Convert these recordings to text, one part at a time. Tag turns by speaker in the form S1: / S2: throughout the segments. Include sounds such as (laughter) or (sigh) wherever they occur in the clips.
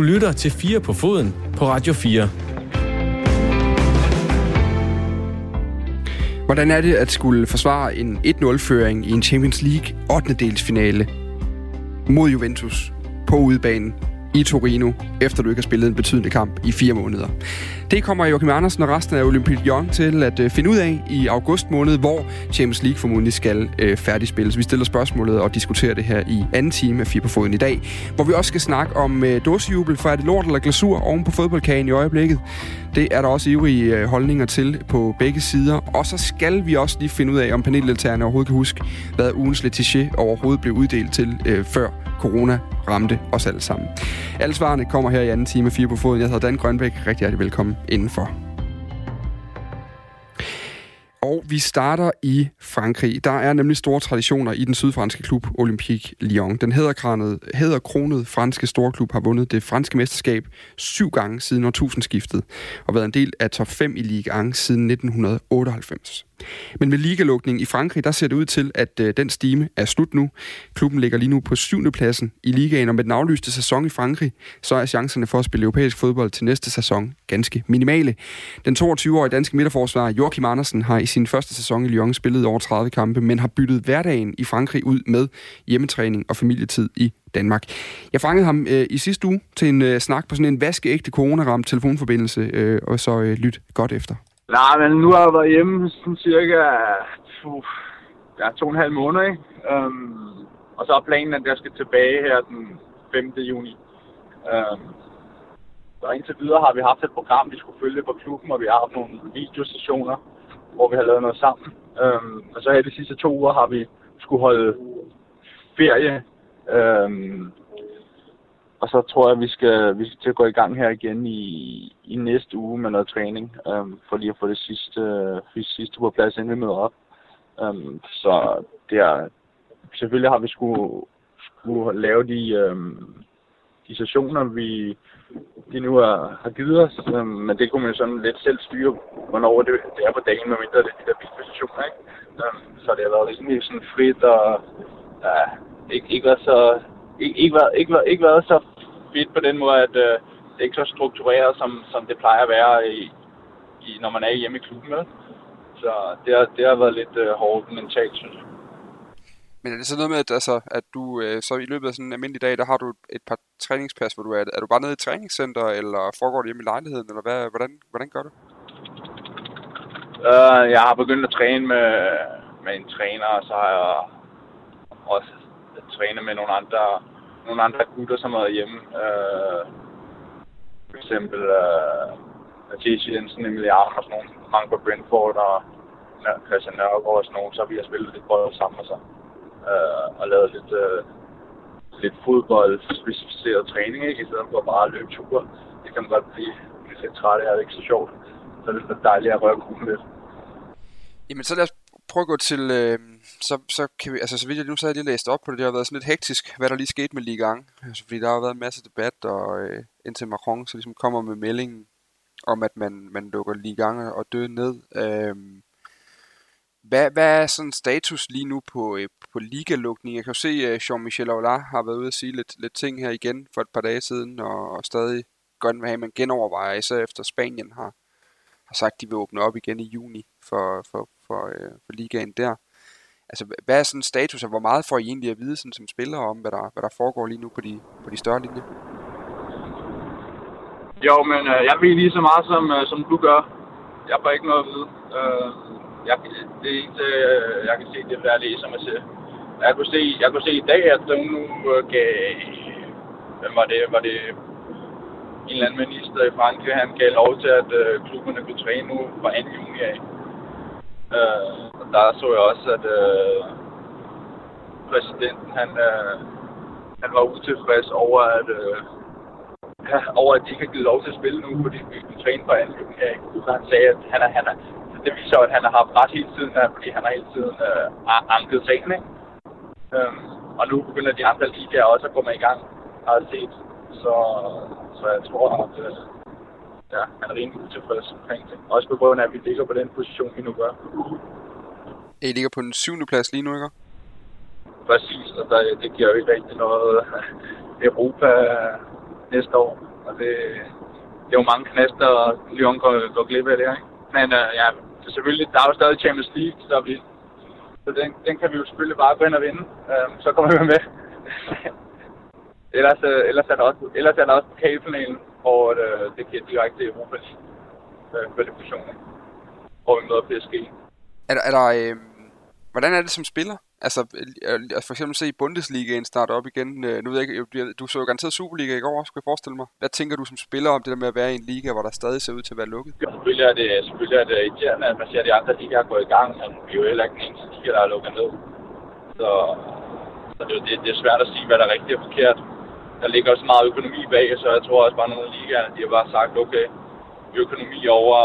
S1: Du lytter til 4 på foden på Radio 4.
S2: Hvordan er det at skulle forsvare en 1-0-føring i en Champions League 8. delsfinale mod Juventus på udebanen i Torino, efter du ikke har spillet en betydende kamp i fire måneder. Det kommer Joachim Andersen og resten af Olympique Lyon til at øh, finde ud af i august måned, hvor Champions League formodentlig skal øh, færdigspilles. Vi stiller spørgsmålet og diskuterer det her i anden time af Fire på Foden i dag, hvor vi også skal snakke om øh, dåsejubel, for er det lort eller glasur oven på fodboldkagen i øjeblikket. Det er der også ivrige øh, holdninger til på begge sider. Og så skal vi også lige finde ud af, om paneldeltagerne overhovedet kan huske, hvad ugens letiché overhovedet blev uddelt til øh, før corona ramte os alle sammen. Alle svarene kommer her i anden time 4 på foden. Jeg hedder Dan Grønbæk. Rigtig hjertelig velkommen indenfor. Og vi starter i Frankrig. Der er nemlig store traditioner i den sydfranske klub Olympique Lyon. Den hæderkronede franske storklub har vundet det franske mesterskab syv gange siden årtusindskiftet og været en del af top 5 i Ligue 1 siden 1998. Men med ligalukningen i Frankrig, der ser det ud til, at øh, den stime er slut nu. Klubben ligger lige nu på syvende pladsen i ligaen, og med den aflyste sæson i Frankrig, så er chancerne for at spille europæisk fodbold til næste sæson ganske minimale. Den 22-årige danske midterforsvar Joachim Andersen har i sin første sæson i Lyon spillet over 30 kampe, men har byttet hverdagen i Frankrig ud med hjemmetræning og familietid i Danmark. Jeg fangede ham øh, i sidste uge til en øh, snak på sådan en vaskeægte coronaramt telefonforbindelse, øh, og så øh, lyt godt efter.
S3: Nej, men nu har jeg været hjemme sådan cirka uh, ja, to og en halv måned, ikke? Um, og så er planen, at jeg skal tilbage her den 5. juni. Um, så indtil videre har vi haft et program, vi skulle følge på klubben, og vi har haft nogle videosessioner, hvor vi har lavet noget sammen. Um, og så her de sidste to uger har vi skulle holde ferie. Um, og så tror jeg, at vi skal, vi skal til at gå i gang her igen i, i næste uge med noget træning, øhm, for lige at få det sidste, det sidste på plads, inden vi møder op. Øhm, så det er, selvfølgelig har vi skulle, skulle lave de, øhm, de sessioner, vi de nu er, har givet os, øhm, men det kunne man sådan lidt selv styre, hvornår det, det er på dagen, medmindre det er de der videosessioner, ikke? Øhm, så det har været sådan, sådan frit og ja, ikke, ikke været så ikke, ikke, været, ikke, været, ikke været så fedt på den måde, at øh, det er ikke så struktureret, som, som det plejer at være, i, i, når man er hjemme i klubben. Med. Så det har, det har været lidt øh, hårdt mentalt, synes jeg.
S2: Men er det så noget med, at, altså, at du øh, så i løbet af sådan en almindelig dag, der har du et par træningspas, hvor du er, er du bare nede i træningscenter, eller foregår det hjemme i lejligheden, eller hvad, hvordan, hvordan gør du?
S3: Uh, jeg har begyndt at træne med, med en træner, og så har jeg også trænet med nogle andre nogle andre gutter, som har været hjemme. Øh, for eksempel øh, Mathias Jensen, Emilie Arm og sådan nogle. Mange på Brentford og Christian Nørgaard og sådan nogle. Så vi har spillet lidt bold sammen og så. Øh, og lavet lidt, øh, lidt fodbold specificeret træning, ikke? I stedet for bare at løbe ture. Det kan man godt blive, lidt træt af, det er ikke så sjovt. Så det er dejligt at røre kuglen lidt.
S2: Jamen så lad os prøve at gå til, øh, så, så kan vi, altså så vidt jeg nu så har jeg lige læst op på det, det har været sådan lidt hektisk, hvad der lige skete med Ligue 1, altså, fordi der har været en masse debat, og øh, indtil Macron så ligesom kommer med meldingen om, at man, man lukker Ligue 1 og døde ned. Øh, hvad, hvad er sådan status lige nu på, øh, på ligalukning? Jeg kan jo se, at Jean-Michel Aulard har været ude at sige lidt, lidt ting her igen for et par dage siden, og, og stadig godt vil have, at man genovervejer, især efter Spanien har, har sagt, at de vil åbne op igen i juni for, for, for, øh, for ligaen der. Altså, hvad er sådan status, og hvor meget får I egentlig at vide sådan, som spillere om, hvad der, hvad der foregår lige nu på de, på de større linjer?
S3: Jo, men øh, jeg ved lige så meget, som, øh, som du gør. Jeg får ikke noget at vide. Øh, jeg, det eneste, øh, jeg kan se, det er, hvad jeg læser mig til. Jeg kunne se, jeg kunne se i dag, at hun nu øh, gav... Hvem var det? Var det en eller anden minister i Frankrig, han gav lov til, at øh, klubberne kunne træne nu fra 2. juni af. Øh, og der så jeg også, at øh, præsidenten han, øh, han var utilfreds over, at, øh, (laughs) over, at de ikke har givet lov til at spille nu, fordi vi kunne træne for anden juni. Han sagde, at han er, han er, det viser at han har haft ret hele tiden, øh, fordi han har hele tiden øh, anket sagen. Ikke? Øh, og nu begynder de andre ligaer også at komme i gang, har jeg set. Så, så jeg tror, at øh, ja, han er rimelig utilfreds omkring det. Også på grund af, at vi ligger på den position, vi nu gør.
S2: I ligger på den syvende plads lige nu, ikke?
S3: Præcis, og der, det giver jo ikke rigtig noget (laughs) Europa næste år. Og det, det er jo mange knaster, og Lyon går, går glip af det, ikke? Men uh, ja, så selvfølgelig, der er jo stadig Champions League, så, vi, så den, den kan vi jo selvfølgelig bare gå ind og vinde. Uh, så kommer vi med. (laughs) ellers, uh, ellers, er der også, ellers er der også pokalfinalen, hvor uh, det giver direkte Europa League uh, kvalifikationer, hvor vi møder PSG.
S2: Er der, er der øh, hvordan er det som spiller? Altså, øh, for eksempel se Bundesligaen starte op igen. Øh, nu ved jeg ikke, du så jo garanteret Superliga i går, skulle jeg forestille mig. Hvad tænker du som spiller om det der med at være i en liga, hvor der stadig ser ud til at være lukket?
S3: Ja, selvfølgelig er det, selvfølgelig er det irriterende, at man ser, at de andre ligaer går i gang, men vi er jo heller ikke den eneste liga, der er lukket ned. Så, så det, det, det, er svært at sige, hvad der er rigtigt og forkert. Der ligger også meget økonomi bag, så jeg tror også bare, at nogle af ligaerne, de har bare sagt, okay, økonomi over,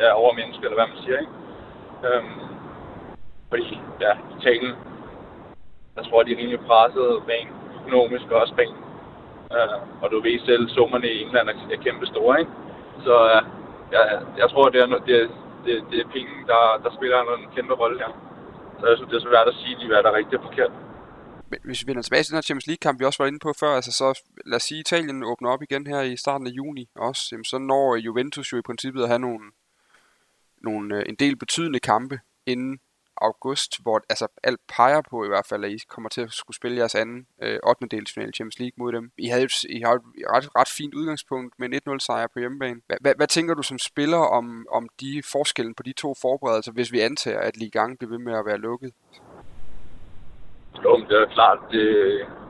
S3: ja, over mennesker, eller hvad man siger, ikke? Øhm, fordi ja, Italien, jeg tror, de er rimelig presset rent økonomisk og også rent. Øh, og du ved selv, summerne i England er, er kæmpe store, ikke? Så uh, ja, jeg tror, det er, det, er, det, det er penge, der, der spiller en kæmpe rolle her. Så jeg synes, det er svært at sige lige, hvad der er rigtigt og forkert.
S2: Hvis vi vender tilbage til den her Champions League-kamp, vi også var inde på før, altså så lad os sige, Italien åbner op igen her i starten af juni også, jamen, så når Juventus jo i princippet at have nogle, nogle, øh, en del betydende kampe inden august, hvor altså, alt peger på i hvert fald, at I kommer til at skulle spille jeres anden øh, 8. delsfinal Champions League mod dem. I, havde, I har et ret, ret fint udgangspunkt med en 1-0 sejr på hjemmebane. Hvad, hvad, hvad tænker du som spiller om, om de forskellen på de to forberedelser, hvis vi antager, at Ligue 1 bliver ved med at være lukket?
S3: Jo, det er klart, det,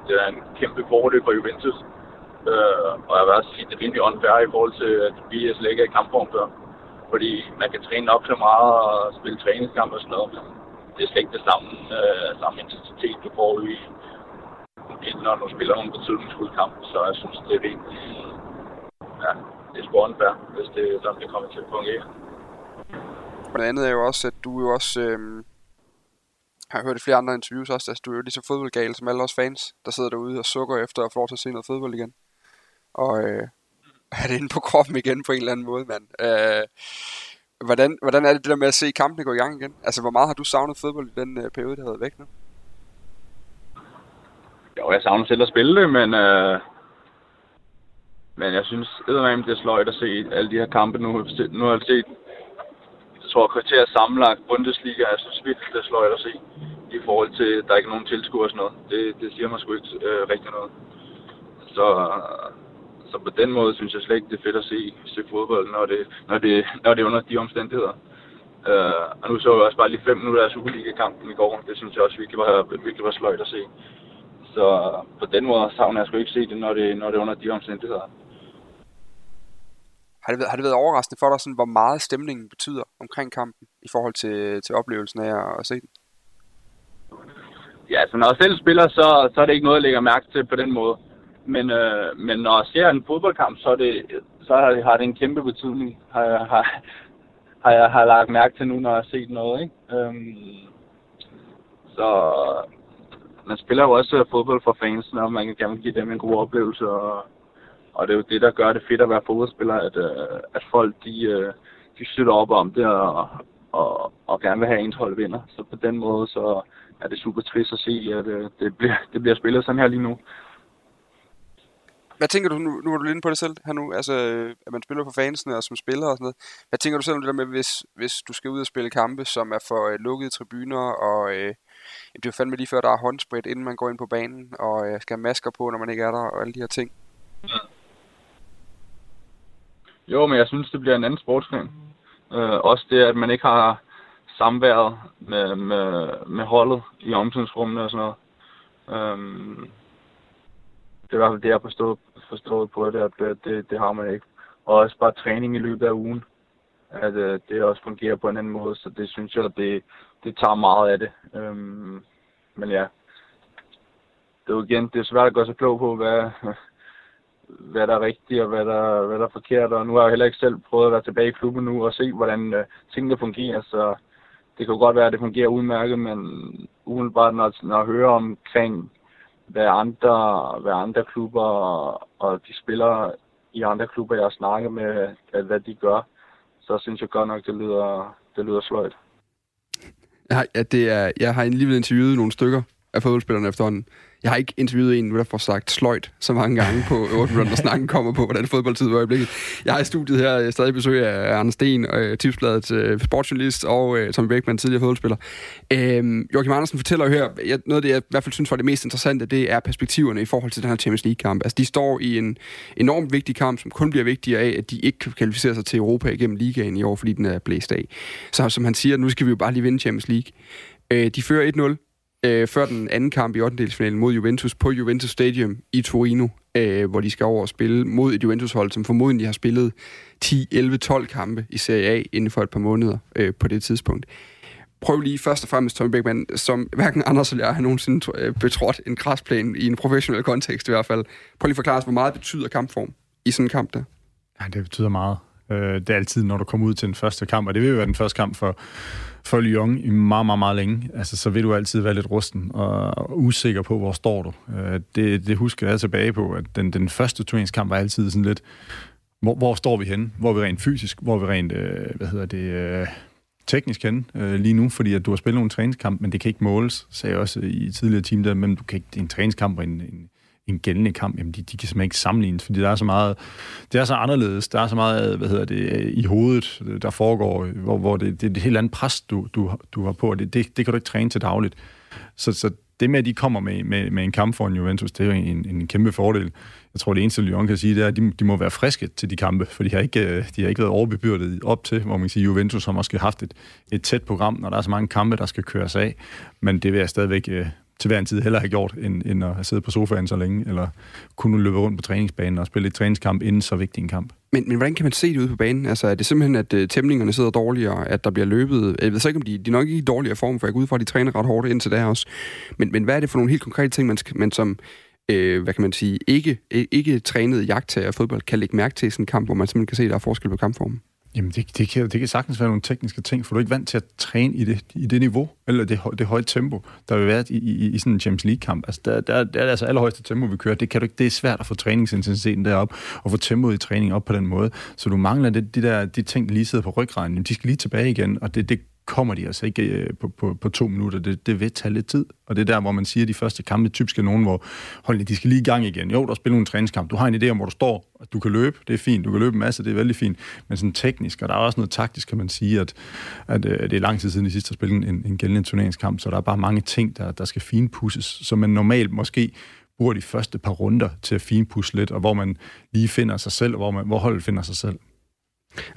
S3: det er en kæmpe fordel for Juventus. Øh, og jeg vil også sige, det er rimelig unfair i forhold til, at vi slet ikke er i kampform før. Fordi man kan træne op så meget og spille træningskamp og sådan noget, men det er slet ikke det samme, øh, samme intensitet, du får i, når du spiller nogle betydningsfulde kamp. Så jeg synes, det er rigtig, ja, det er sgu unfair, hvis det er sådan, det kommer til at fungere.
S2: Og det andet er jo også, at du jo også øh, har hørt i flere andre interviews også, at du er jo lige så fodboldgal som alle os fans, der sidder derude og sukker efter at få lov til at se noget fodbold igen. Og øh, er det inde på kroppen igen på en eller anden måde, mand. Øh, Hvordan, hvordan er det det der med at se kampene gå i gang igen? Altså, hvor meget har du savnet fodbold i den øh, periode, der har været væk nu?
S3: Jo, jeg savner selv at spille det, men, øh, men jeg synes eddermame, det er sløjt at se alle de her kampe nu. Nu har jeg set, jeg tror, kvarter sammenlagt Bundesliga. Jeg synes vildt, det slår jeg at se i forhold til, at der ikke nogen tilskuer og sådan noget. Det, det siger mig sgu ikke øh, rigtig noget. Så så på den måde synes jeg slet ikke, det er fedt at se, se fodbold, når det, når, det, når det er under de omstændigheder. Uh, og nu så jeg også bare lige fem minutter af Superliga-kampen i går. Det synes jeg også virkelig var, virkelig var sløjt at se. Så på den måde savner jeg sgu ikke se det, når det, når det er under de omstændigheder.
S2: Har det, været, har det været overraskende for dig, sådan, hvor meget stemningen betyder omkring kampen, i forhold til, til oplevelsen af at se den?
S3: Ja, altså når jeg selv spiller, så, så er det ikke noget, jeg lægger mærke til på den måde. Men, øh, men når jeg ser en fodboldkamp, så, er det, så har, har det en kæmpe betydning, har jeg, har, har jeg har lagt mærke til nu, når jeg har set noget. Ikke? Øhm, så man spiller jo også fodbold for fansene, og man kan gerne give dem en god oplevelse. Og, og det er jo det, der gør det fedt at være fodboldspiller, at, øh, at folk de, øh, de støtter op om det og, og, og gerne vil have ens hold vinder. Så på den måde så er det super trist at se, at øh, det, bliver, det bliver spillet sådan her lige nu.
S2: Hvad tænker du, nu, nu er du lidt på det selv her nu, altså, at man spiller for fansene og som spiller og sådan noget. Hvad tænker du selv om det der med, hvis, hvis du skal ud og spille kampe, som er for øh, lukkede tribuner, og øh, det er jo fandme lige før, der er håndsprit, inden man går ind på banen, og øh, skal have masker på, når man ikke er der, og alle de her ting? Ja.
S3: Jo, men jeg synes, det bliver en anden sportsgren. Øh, også det, at man ikke har samværet med, med, med holdet i omklædningsrummene og sådan noget. Øhm, det er i hvert fald det, jeg har forstået, forstået på det, at det, det, det har man ikke. Og også bare træning i løbet af ugen, at øh, det også fungerer på en anden måde, så det synes jeg, det, det tager meget af det. Øhm, men ja, det er jo igen, det er svært at gøre sig klog på, hvad, hvad der er rigtigt og hvad der, hvad der er forkert. Og nu har jeg heller ikke selv prøvet at være tilbage i klubben nu og se, hvordan øh, tingene fungerer. Så det kan jo godt være, at det fungerer udmærket, men umiddelbart, når, når jeg hører omkring hvad andre, hvad andre klubber og de spillere i andre klubber, jeg snakker med, at hvad de gør, så synes jeg godt nok, det lyder, det lyder sløjt.
S2: Ja, det er, jeg har alligevel interviewet nogle stykker af fodboldspillerne efterhånden. Jeg har ikke interviewet en, der får sagt sløjt så mange gange på Open Run, og snakken kommer på, hvordan fodboldtid var i øjeblikket. Jeg har i studiet her jeg stadig besøg af Anders Sten, øh, tipsbladets øh, sportsjournalist, og øh, Beckmann, tidligere fodboldspiller. Øh, Joachim Andersen fortæller jo her, jeg, noget af det, jeg i hvert fald synes var det mest interessante, det er perspektiverne i forhold til den her Champions League-kamp. Altså, de står i en enormt vigtig kamp, som kun bliver vigtigere af, at de ikke kan kvalificere sig til Europa igennem ligaen i år, fordi den er blæst af. Så som han siger, nu skal vi jo bare lige vinde Champions League. Øh, de fører 1-0 øh, før den anden kamp i 8. mod Juventus på Juventus Stadium i Torino, øh, hvor de skal over og spille mod et Juventus-hold, som formodentlig har spillet 10, 11, 12 kampe i Serie A inden for et par måneder øh, på det tidspunkt. Prøv lige først og fremmest, Tommy Beckmann, som hverken Anders eller jeg har nogensinde øh, betrådt en græsplan i en professionel kontekst i hvert fald. Prøv lige at forklare os, hvor meget betyder kampform i sådan en kamp der?
S4: Ja, det betyder meget. Øh, det er altid, når du kommer ud til den første kamp, og det vil jo være den første kamp for, for Lyon i meget, meget, meget længe. Altså, så vil du altid være lidt rusten og usikker på, hvor står du. Øh, det, det husker jeg tilbage på, at den, den første turneringskamp var altid sådan lidt, hvor, hvor står vi henne? Hvor er vi rent fysisk? Hvor er vi rent, øh, hvad hedder det, øh, teknisk henne øh, lige nu? Fordi at du har spillet nogle træningskamp, men det kan ikke måles, sagde jeg også i tidligere team der, men du kan ikke, det er en træningskamp og en, en en gældende kamp, jamen de, de kan simpelthen ikke sammenlignes, fordi der er så meget, det er så anderledes, der er så meget, hvad hedder det, i hovedet, der foregår, hvor, hvor det, det er et helt andet pres, du, du, du har på, og det, det, det kan du ikke træne til dagligt. Så, så det med, at de kommer med, med, med en kamp for en Juventus, det er jo en, en kæmpe fordel. Jeg tror, det eneste, Lyon kan sige, det er, at de, de må være friske til de kampe, for de har ikke, de har ikke været overbebyrdet op til, hvor man kan sige, Juventus har måske haft et, et tæt program, når der er så mange kampe, der skal køres af. Men det vil jeg stadigvæk øh, til hver en tid hellere have gjort, end, end at have siddet på sofaen så længe, eller kunne løbe rundt på træningsbanen og spille et træningskamp inden så vigtig en kamp.
S2: Men, men hvordan kan man se det ude på banen? Altså, er det simpelthen, at uh, tæmningerne sidder dårligere, at der bliver løbet? Jeg ved så ikke, om de, de er nok ikke i dårligere form, for jeg går ud fra, at de træner ret hårdt indtil der også. Men, men hvad er det for nogle helt konkrete ting, man, skal, man som øh, hvad kan man sige, ikke, ikke trænet jagttager fodbold kan lægge mærke til i sådan en kamp, hvor man simpelthen kan se, at der er forskel på kampformen?
S4: Jamen, det, det, kan, det kan sagtens være nogle tekniske ting, for du er ikke vant til at træne i det, i det niveau, eller det, det høje tempo, der vil være i, i, i sådan en Champions League-kamp. Altså, der, der, der er det altså allerhøjeste tempo, vi kører. Det, kan du ikke, det er svært at få træningsintensiteten derop, og få tempoet i træning op på den måde. Så du mangler det, de, der, de ting, der lige sidder på ryggraden. De skal lige tilbage igen, og det, det kommer de altså ikke øh, på, på, på to minutter. Det, det vil tage lidt tid. Og det er der, hvor man siger, at de første kampe typisk er nogen, hvor holdene de skal lige i gang igen. Jo, der spiller nogle træningskamp. Du har en idé om, hvor du står. At du kan løbe, det er fint. Du kan løbe en masse, det er vældig fint. Men sådan teknisk, og der er også noget taktisk, kan man sige, at, at, at øh, det er lang tid siden, de sidste har spillet en, en gældende turneringskamp, så der er bare mange ting, der, der skal finpusses, som man normalt måske bruger de første par runder til at finpudse lidt, og hvor man lige finder sig selv, og hvor, man, hvor holdet finder sig selv.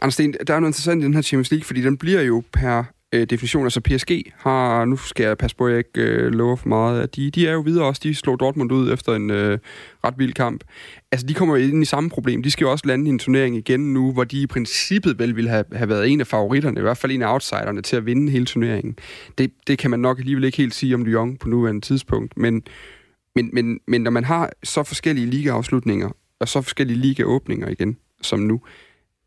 S2: Anders Sten, der er noget interessant i den her Champions League, fordi den bliver jo per øh, definition. Altså PSG har, nu skal jeg passe på, at jeg ikke øh, lover for meget, at de, de er jo videre også. De slog Dortmund ud efter en øh, ret vild kamp. Altså, de kommer jo ind i samme problem. De skal jo også lande i en turnering igen nu, hvor de i princippet vel ville have, have været en af favoritterne, i hvert fald en af outsiderne, til at vinde hele turneringen. Det, det kan man nok alligevel ikke helt sige om Lyon på nuværende tidspunkt, men, men, men, men når man har så forskellige ligaafslutninger, og så forskellige ligaåbninger igen, som nu,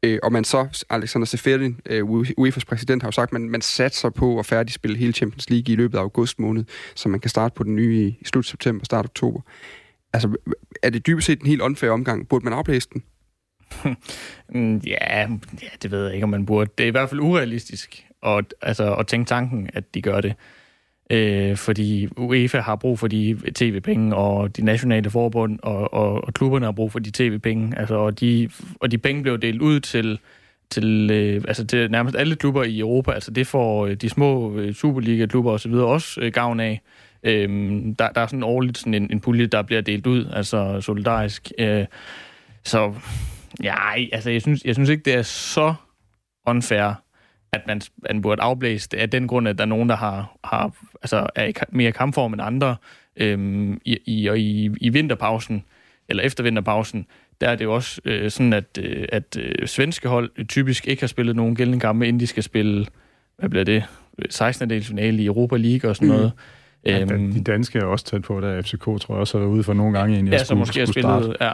S2: Øh, og man så, Alexander Seferin, øh, UEFA's præsident, har jo sagt, at man, man satser på at færdigspille hele Champions League i løbet af august måned, så man kan starte på den nye i, i slut september, start oktober. Altså, er det dybest set en helt unfair omgang? Burde man afblæse den? (laughs)
S5: Mm, ja, ja, det ved jeg ikke, om man burde. Det er i hvert fald urealistisk at, altså, at tænke tanken, at de gør det øh, fordi UEFA har brug for de tv-penge, og de nationale forbund og, og, og klubberne har brug for de tv-penge, altså, og, de, og de penge blev delt ud til til, øh, altså til nærmest alle klubber i Europa. Altså det får øh, de små øh, Superliga-klubber osv. også øh, gavn af. Øhm, der, der er sådan årligt sådan en, en pulje, der bliver delt ud, altså solidarisk. Øh, så ja, altså jeg synes, jeg synes ikke, det er så unfair at man, man burde afblæse det af den grund, at der er nogen, der har, har altså er i mere kampform end andre. Øhm, i, i, og i, i vinterpausen, eller efter vinterpausen, der er det jo også øh, sådan, at, øh, at øh, svenske hold typisk ikke har spillet nogen gældende kampe, inden de skal spille, hvad bliver det, 16. dels finale i Europa League og sådan mm. noget.
S4: Ja, øhm, de danske er også tæt på, der FCK tror jeg også været ude for nogle gange, inden
S5: jeg ja, så måske har spillet, ja,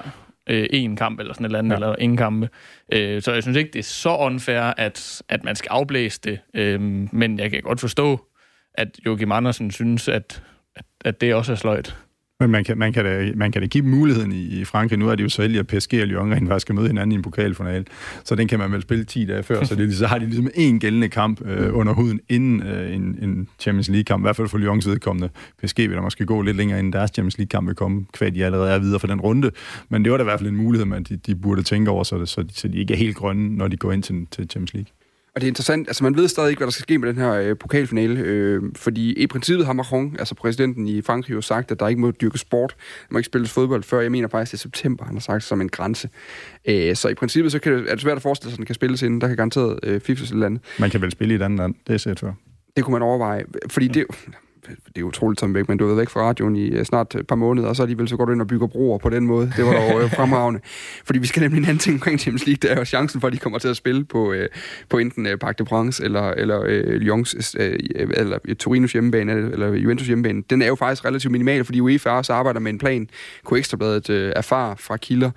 S5: øh, en kamp eller sådan et eller andet, ja. eller ingen kampe. Øh, så jeg synes ikke, det er så unfair, at, at man skal afblæse det. Øh, men jeg kan godt forstå, at Joachim Andersen synes, at, at, at det også er sløjt.
S4: Men man kan, man kan, da, man kan da give muligheden i, i Frankrig. Nu er det jo så heldigt, at PSG og Lyon rent faktisk skal møde hinanden i en pokalfinal. Så den kan man vel spille 10 dage før. Så, det, så har de ligesom en gældende kamp øh, under huden inden øh, en, en Champions League-kamp. I hvert fald for Lyons vedkommende. PSG vil der måske gå lidt længere inden deres Champions League-kamp vil komme, kvad de allerede er videre for den runde. Men det var da i hvert fald en mulighed, man de, de burde tænke over, så, det, så, de, så de ikke er helt grønne, når de går ind til, til Champions League.
S2: Og det er interessant, altså man ved stadig ikke, hvad der skal ske med den her øh, pokalfinale, øh, fordi i princippet har Macron, altså præsidenten i Frankrig, jo sagt, at der ikke må dyrke sport, der må ikke spilles fodbold før, jeg mener faktisk, det er september, han har sagt, som en grænse. Øh, så i princippet så kan det, er det svært at forestille sig, at den kan spilles inden, der kan garanteret øh, FIFA eller andet.
S4: Man kan vel spille i et andet land, det er set før.
S2: Det kunne man overveje, fordi det, det er utroligt, Tom men du har været væk fra radioen i uh, snart et par måneder, og så alligevel så går du ind og bygger broer på den måde. Det var dog uh, fremragende. (laughs) Fordi vi skal nemlig en anden ting omkring Champions League, der er jo chancen for, at de kommer til at spille på, uh, på enten Parc de France eller, eller Lyons, eller Torinos hjemmebane, eller, Juventus hjemmebane. Den er jo faktisk relativt minimal, fordi UEFA også arbejder med en plan, kunne Ekstrabladet uh, erfare fra kilder,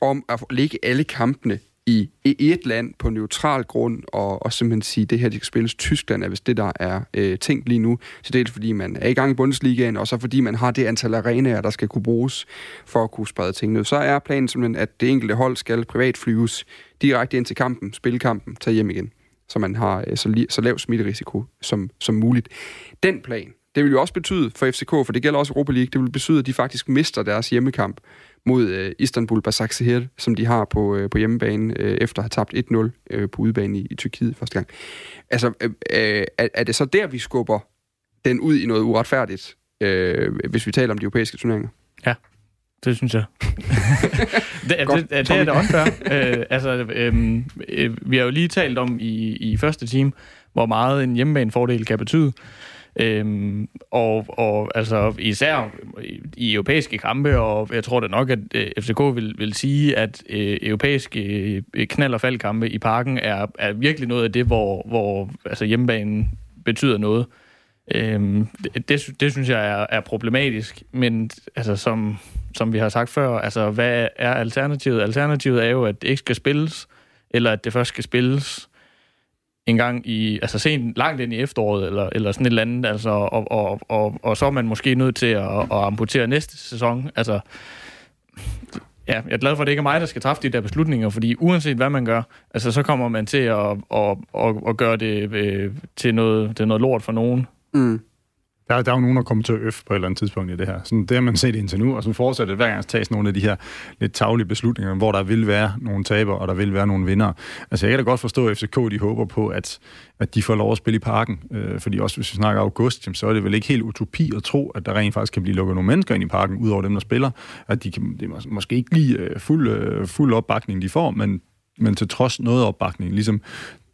S2: om at lægge alle kampene i, i et land på neutral grund, og, og simpelthen sige, at det her de skal spilles Tyskland, er hvis det, der er øh, tænkt lige nu. Så dels fordi, man er i gang i Bundesligaen, og så fordi man har det antal arenaer, der skal kunne bruges for at kunne sprede tingene ud. Så er planen simpelthen, at det enkelte hold skal privat flyves direkte ind til kampen, spille kampen, tage hjem igen. Så man har øh, så, li- så lav smitterisiko som, som muligt. Den plan, det vil jo også betyde for FCK, for det gælder også Europa League, det vil betyde, at de faktisk mister deres hjemmekamp mod øh, Istanbul Basaksehir, som de har på, øh, på hjemmebane, øh, efter at have tabt 1-0 øh, på udebane i, i Tyrkiet første gang. Altså, øh, øh, er, er det så der, vi skubber den ud i noget uretfærdigt, øh, hvis vi taler om de europæiske turneringer?
S5: Ja, det synes jeg. (laughs) det, Godt, det, det, det er det unfair. øh, altså, øh, øh, vi har jo lige talt om i, i første time, hvor meget en hjemmebanefordel kan betyde. Øhm, og, og altså især i europæiske kampe, og jeg tror da nok, at øh, FCK vil, vil sige, at øh, europæiske øh, knald- og faldkampe i parken er, er virkelig noget af det, hvor, hvor altså hjemmebanen betyder noget. Øhm, det, det, det synes jeg er, er problematisk, men altså, som, som vi har sagt før, altså, hvad er alternativet? Alternativet er jo, at det ikke skal spilles, eller at det først skal spilles en gang i, altså sent langt ind i efteråret, eller, eller sådan et eller andet, altså, og, og, og, og så er man måske nødt til at, at amputere næste sæson. Altså, ja, jeg er glad for, at det ikke er mig, der skal træffe de der beslutninger, fordi uanset hvad man gør, altså, så kommer man til at, at, at, at gøre det øh, til noget, til noget lort for nogen. Mm.
S4: Der, der er jo nogen, der kommer til at øf på et eller andet tidspunkt i det her. Sådan, det har man set indtil nu, og så fortsætter det hver gang tages nogle af de her lidt taglige beslutninger, hvor der vil være nogle taber, og der vil være nogle vinder. Altså jeg kan da godt forstå, at FCK de håber på, at, at de får lov at spille i parken. Øh, fordi også hvis vi snakker august, så er det vel ikke helt utopi at tro, at der rent faktisk kan blive lukket nogle mennesker ind i parken, udover dem, der spiller. At de kan, det er måske ikke lige øh, fuld, øh, fuld opbakning, de får, men men til trods noget opbakning, ligesom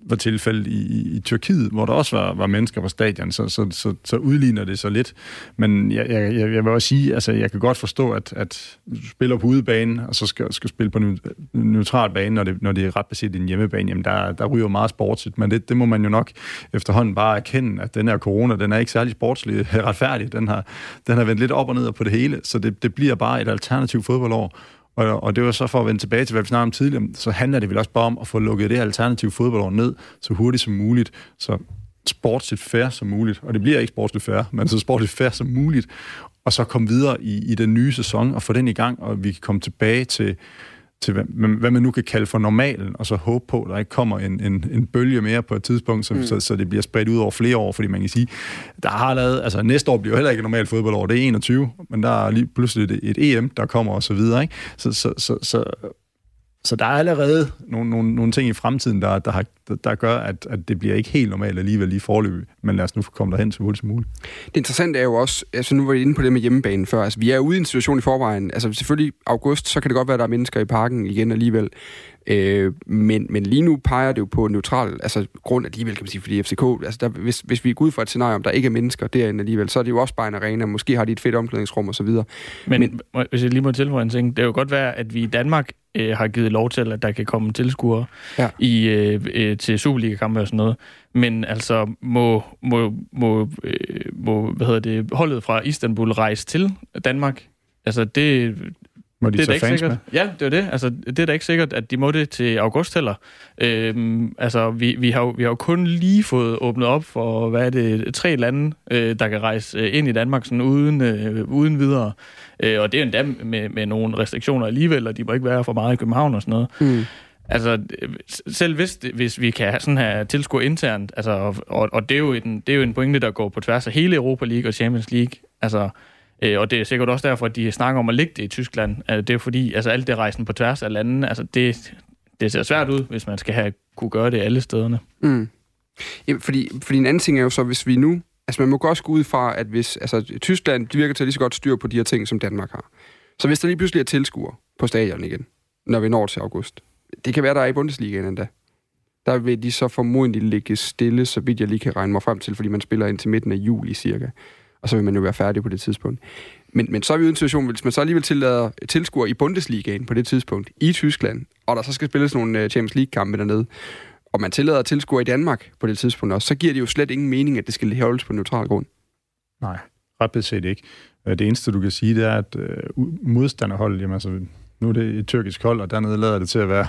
S4: var tilfældet i, i, i Tyrkiet, hvor der også var, var mennesker på stadion, så, så, så, så udligner det så lidt. Men jeg, jeg, jeg vil også sige, altså jeg kan godt forstå, at, at du spiller på udebane, og så skal, skal spille på en neutral bane, når det, når det er ret baseret i en hjemmebane, jamen der, der ryger meget sportsligt, men det, det må man jo nok efterhånden bare erkende, at den her corona, den er ikke særlig sportslig (laughs) retfærdig, den har, den har vendt lidt op og ned på det hele, så det, det bliver bare et alternativt fodboldår, og, og det var så for at vende tilbage til, hvad vi snakkede om tidligere, så handler det vel også bare om at få lukket det alternative fodboldår ned så hurtigt som muligt, så sportsligt fair som muligt. Og det bliver ikke sportsligt fair, men så sportsligt fair som muligt. Og så komme videre i, i den nye sæson og få den i gang, og vi kan komme tilbage til, til hvad, hvad man nu kan kalde for normalen, og så håbe på, at der ikke kommer en, en, en bølge mere på et tidspunkt, så, mm. så, så det bliver spredt ud over flere år, fordi man kan sige, der har lavet, altså næste år bliver jo heller ikke et normalt fodboldår, det er 21, men der er lige pludselig et, et EM, der kommer og så videre, ikke? Så, så, så, så så der er allerede nogle, nogle, nogle ting i fremtiden, der, der, har, der, gør, at, at det bliver ikke helt normalt alligevel lige forløb. Men lad os nu komme derhen så hurtigt som muligt.
S2: Det interessante er jo også, altså nu var vi inde på det med hjemmebanen før, altså vi er ude i en situation i forvejen, altså selvfølgelig august, så kan det godt være, at der er mennesker i parken igen alligevel, øh, men, men lige nu peger det jo på neutral, altså grund alligevel kan man sige, fordi FCK, altså der, hvis, hvis vi går ud fra et scenarie, om der ikke er mennesker derinde alligevel, så er det jo også bare en arena, måske har de et fedt omklædningsrum og så videre.
S5: Men, men hvis jeg lige må tilføje en ting, det er jo godt være, at vi i Danmark øh, har givet lov til, at der kan komme tilskuere ja. i, øh, øh, til Superliga-kampe og sådan noget. Men altså, må, må, må, øh, må hvad hedder det, holdet fra Istanbul rejse til Danmark? Altså, det,
S4: Må de
S5: det er ikke
S4: fans
S5: sikkert.
S4: med?
S5: Ja, det er det. Altså, det er da ikke sikkert, at de må det til august heller. Øhm, altså, vi, vi, har jo, vi har jo kun lige fået åbnet op for, hvad er det, tre lande, øh, der kan rejse øh, ind i Danmark sådan uden, øh, uden videre. Øh, og det er jo endda med, med nogle restriktioner alligevel, og de må ikke være for meget i København og sådan noget.
S2: Mm.
S5: Altså, selv hvis, hvis vi kan have sådan her tilskuer internt, altså, og, og, og det, er jo en, det er jo en pointe, der går på tværs af hele Europa League og Champions League. Altså, øh, og det er sikkert også derfor, at de snakker om at ligge det i Tyskland. Altså, det er fordi, altså alt det rejsen på tværs af landene, altså det, det ser svært ud, hvis man skal have, kunne gøre det alle stederne.
S2: Mm. Jamen, fordi, fordi en anden ting er jo så, hvis vi nu... Altså, man må godt gå ud fra, at hvis... Altså, Tyskland, de virker til at lige så godt styr på de her ting, som Danmark har. Så hvis der lige pludselig er tilskuer på stadion igen, når vi når til august, det kan være, der er i Bundesligaen endda. Der vil de så formodentlig ligge stille, så vidt jeg lige kan regne mig frem til, fordi man spiller ind til midten af juli cirka. Og så vil man jo være færdig på det tidspunkt. Men, men så er vi jo i en situation, hvis man så alligevel tillader tilskuer i Bundesligaen på det tidspunkt, i Tyskland, og der så skal spilles nogle øh, Champions League-kampe dernede, og man tillader tilskuer i Danmark på det tidspunkt også, så giver det jo slet ingen mening, at det skal holdes på neutral grund.
S4: Nej, ret beset ikke. Øh, det eneste, du kan sige, det er, at øh, modstanderholdet, jamen altså, nu er det et tyrkisk hold, og dernede lader det til at være,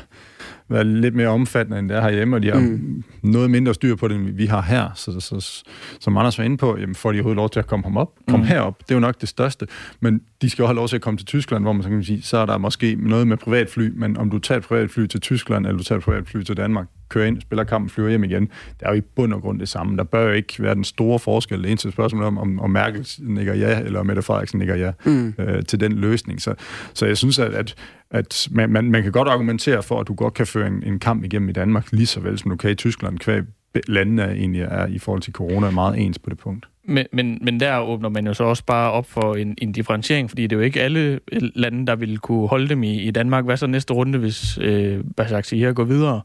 S4: være lidt mere omfattende, end det er herhjemme, og de har
S2: Mm.
S4: noget mindre styr på det, end vi har her. Så, så, så som Anders var inde på, jamen, får de overhovedet lov til at komme ham op, komme
S5: Mm.
S4: herop. Det er jo nok det største. Men de skal jo have lov til at komme til Tyskland, hvor man så kan sige, så er der måske noget med privatfly, men om du tager et privatfly til Tyskland, eller du tager et privatfly til Danmark, kører ind, spiller kampen, flyver hjem igen, det er jo i bund og grund det samme. Der bør jo ikke være den store forskel. Det eneste spørgsmål om, om, om Merkel nikker ja, eller om Mette Frederiksen nikker ja
S2: Mm.
S4: øh, til den løsning. Så, så jeg synes, at, at, at man, man, man kan godt argumentere for, at du godt kan føre en, en kamp igennem i Danmark, lige så vel som du kan i Tyskland, kvæg landene egentlig er i forhold til corona er meget ens på det punkt.
S5: Men, men, men der åbner man jo så også bare op for en, en differentiering, fordi det er jo ikke alle øh, lande, der vil kunne holde dem i, i Danmark. Hvad så næste runde, hvis øh, Basak går videre?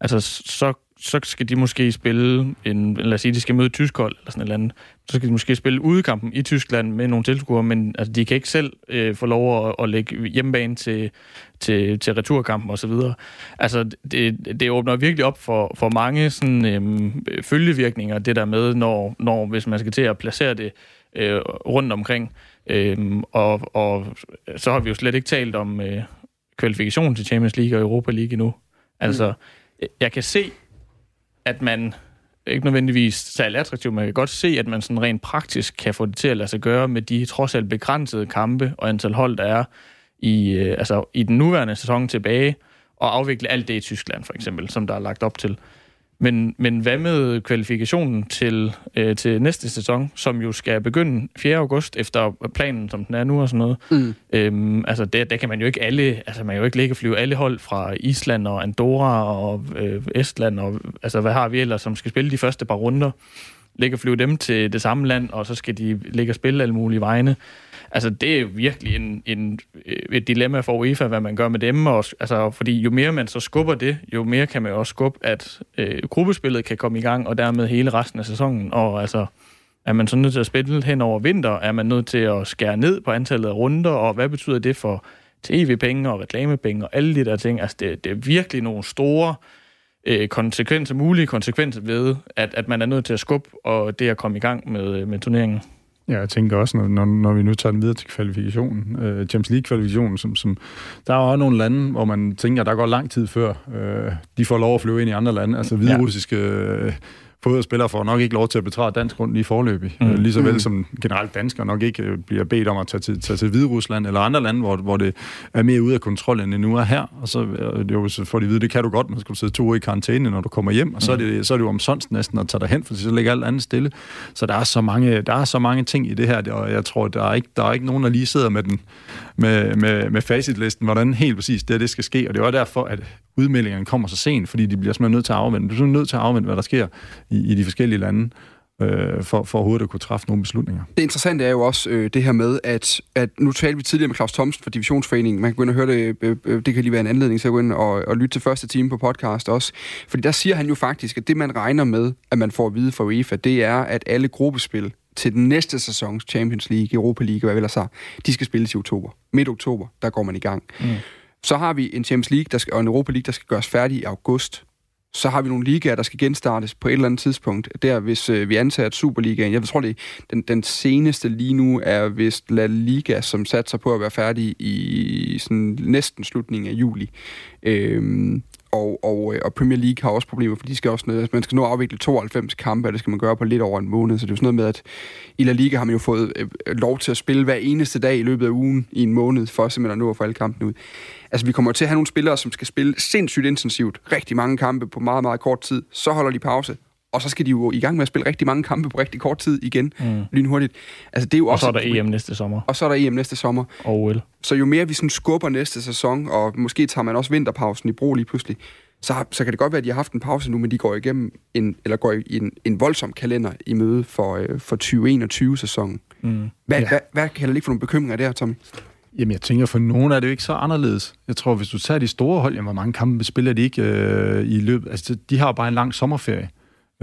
S5: Altså, så, så skal de måske spille en, lad os sige, de skal møde et tysk hold, eller sådan et eller andet. Så skal de måske spille udekampen i Tyskland med nogle tilskuere, men altså, de kan ikke selv øh, få lov at, at lægge hjemmebane til, til, til returkampen og så videre. Altså, det, det åbner virkelig op for, for mange sådan, øhm, følgevirkninger, det der med, når, når hvis man skal til at placere det øh, rundt omkring. Øhm, og, og så har vi jo slet ikke talt om øh, kvalifikation til Champions League og Europa League endnu. Altså, mm. jeg kan se, at man ikke nødvendigvis særlig attraktivt, men jeg kan godt se, at man sådan rent praktisk kan få det til at lade sig gøre med de trods alt begrænsede kampe og antal hold, der er i, øh, altså, i den nuværende sæson tilbage, og afvikle alt det i Tyskland, for eksempel, som der er lagt op til. Men, men hvad med kvalifikationen til, øh, til næste sæson, som jo skal begynde 4. august, efter planen, som den er nu og sådan noget?
S2: Mm.
S5: Øhm, altså, der, der kan man jo ikke alle, altså man kan jo ikke ligge og flyve alle hold fra Island og Andorra og øh, Estland, og altså hvad har vi ellers, som skal spille de første par runder? Ligge og flyve dem til det samme land, og så skal de ligge og spille alle mulige vegne. Altså, det er virkelig en, en, øh, et dilemma for UEFA, hvad man gør med dem. Og, altså, fordi jo mere man så skubber det, jo mere kan man også skubbe, at øh, gruppespillet kan komme i gang, og dermed hele resten af sæsonen. Og altså, er man så nødt til at spille hen over vinter? Er man nødt til at skære ned på antallet af runder? Og hvad betyder det for tv-penge og reklamepenge og alle de der ting? Altså, det, det er virkelig nogle store øh, konsekvenser, mulige konsekvenser ved, at, at man er nødt til at skubbe og det at komme i gang med, med turneringen.
S4: Ja, jeg tænker også, når, når, når vi nu tager den videre til kvalifikationen, øh, Champions League-kvalifikationen, som, som, der er jo også nogle lande, hvor man tænker, der går lang tid før, øh, de får lov at flyve ind i andre lande. Altså hviderussiske øh, fodboldspillere får nok ikke lov til at betræde dansk grund lige forløbig.
S5: Mm.
S4: Mm. Lige så vel
S2: Mm.
S4: som generelt danskere nok ikke øh, bliver bedt om at tage til, tage til Hviderusland eller andre lande, hvor, hvor det er mere ude af kontrol, end det nu er her. Og så, øh, det er jo, så får de vide, det kan du godt, men så skal du sidde to uger i karantæne, når du kommer hjem, og så er det, så er det jo omsonst næsten at tage dig hen, for så ligger alt andet stille. Så der er så mange, der er så mange ting i det her, og jeg tror, der er ikke, der er ikke nogen, der lige sidder med, den, med, med, med facitlisten, hvordan helt præcis det, det skal ske. Og det er også derfor, at udmeldingerne kommer så sent, fordi de bliver simpelthen nødt til at afvente. Du er simpelthen nødt til at afvente, hvad der sker i, i de forskellige lande, øh, for, for overhovedet at kunne træffe nogle beslutninger.
S2: Det interessante er jo også øh, det her med, at, at nu talte vi tidligere med Claus Thomsen fra Divisionsforeningen. Man kan gå ind og høre det. Øh, øh, det kan lige være en anledning til at gå ind og, og lytte til første time på podcast også. Fordi der siger han jo faktisk, at det man regner med, at man får at vide fra UEFA, det er, at alle gruppespil til den næste sæsons Champions League, Europa League, hvad ellers har, de skal spilles i oktober. Midt oktober, der går man i gang. Mm. Så har vi en Champions League der skal, og en Europa League, der skal gøres færdig i august. så har vi nogle ligaer, der skal genstartes på et eller andet tidspunkt. Der, hvis øh, vi antager, at Superligaen, jeg tror, det den, den seneste lige nu er vist La Liga, som satser på at være færdig i sådan næsten slutningen af juli. Øhm, og, og, øh, og Premier League har også problemer, for de skal også, altså man skal nå at afvikle 92 kampe, og det skal man gøre på lidt over en måned, så det er jo sådan noget med, at i La Liga har man jo fået øh, øh, lov til at spille hver eneste dag i løbet af ugen i en måned, for simpelthen at nå at få alle kampene ud. Altså, vi kommer til at have nogle spillere, som skal spille sindssygt intensivt, rigtig mange kampe på meget, meget kort tid, så holder de pause, og så skal de jo i gang med at spille rigtig mange kampe på rigtig kort tid igen, mm. lynhurtigt.
S5: Altså, det er jo og også så er der EM næste sommer.
S2: Og så er der EM næste sommer.
S5: Og OL.
S2: Så jo mere vi sådan skubber næste sæson, og måske tager man også vinterpausen i brug lige pludselig, så, så kan det godt være, at de har haft en pause nu, men de går igennem en, eller går i en, en voldsom kalender i møde for, øh, for 2021-sæsonen. Mm. Hvad, ja. hvad, hvad kan der ligge for nogle bekymringer der, Tommy?
S4: Jamen, jeg tænker, for nogen er det jo ikke så anderledes. Jeg tror, hvis du tager de store hold, jamen, hvor mange kampe spiller de ikke øh, i løbet? Altså, de har jo bare en lang sommerferie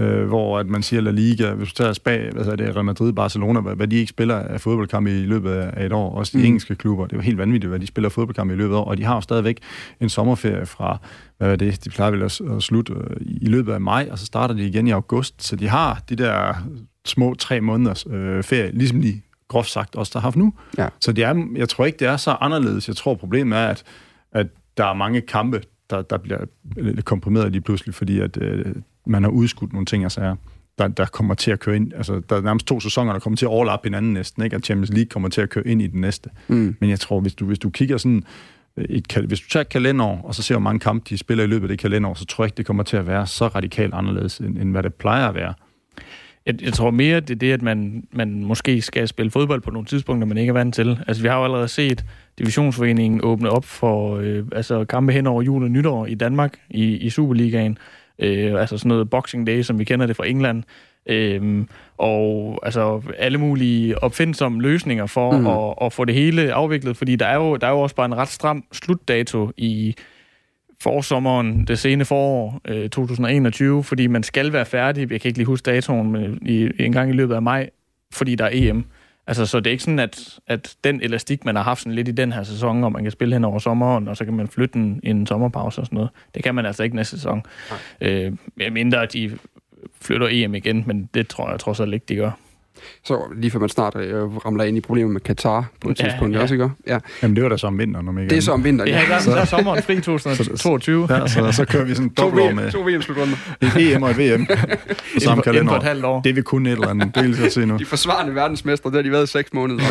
S4: øh, hvor at man siger La Liga, hvis du tager Spa, hvad det, Real Madrid, Barcelona, hvad, hvad de ikke spiller af fodboldkampe i løbet af et år, også de mm. engelske klubber, det er jo helt vanvittigt, hvad de spiller fodboldkampe i løbet af år, og de har jo stadigvæk en sommerferie fra, hvad er det, de plejer vel at, at slutte øh, i løbet af maj, og så starter de igen i august, så de har de der små tre måneders øh, ferie, ligesom de groft sagt også der har haft nu. Ja. Så det er, jeg tror ikke, det er så anderledes. Jeg tror, problemet er, at, at der er mange kampe, der, der bliver komprimeret lige pludselig, fordi at øh, man har udskudt nogle ting og sager, der, der kommer til at køre ind. Altså, der er nærmest to sæsoner, der kommer til at overlappe hinanden næsten, ikke? At Champions League kommer til at køre ind i den næste. Mm. Men jeg tror, hvis du, hvis du kigger sådan et, hvis du tager et kalenderår, og så ser, hvor mange kampe de spiller i løbet af det kalenderår, så tror jeg ikke, det kommer til at være så radikalt anderledes, end, end hvad det plejer at være.
S5: Jeg, jeg tror mere, det er det, at man, man måske skal spille fodbold på nogle tidspunkter, man ikke er vant til. Altså, vi har jo allerede set divisionsforeningen åbne op for øh, altså, kampe hen over jul og nytår i Danmark i, i Superligaen. Øh, altså sådan noget Boxing Day, som vi kender det fra England. Øh, og altså alle mulige opfindsomme løsninger for mm. at, at få det hele afviklet, fordi der er, jo, der er jo også bare en ret stram slutdato i forsommeren, det sene forår øh, 2021, fordi man skal være færdig, jeg kan ikke lige huske datoen, men i, en gang i løbet af maj, fordi der er EM. Altså, så det er ikke sådan, at, at den elastik, man har haft sådan lidt i den her sæson, og man kan spille hen over sommeren, og så kan man flytte en, en sommerpause og sådan noget, det kan man altså ikke næste sæson. Øh, mindre at de flytter EM igen, men det tror jeg trods alt ikke, de gør.
S2: Så lige før man snart øh, ramler ind i problemer med Katar på et ja, tidspunkt, ja. også ikke? Ja.
S4: Jamen det var da så om vinteren, om
S2: ikke Det er så om vinteren,
S5: ja. Ja, så er sommeren fri 2022.
S4: ja, så, så kører vi sådan to VM,
S2: med to VM-slutrunder. (laughs)
S4: Et EM og et VM på (laughs) samme kalender.
S5: Inden for et halvt år.
S4: Det vil kun et eller andet. Det vil jeg se nu.
S2: De forsvarende verdensmestre, det har de været i seks måneder.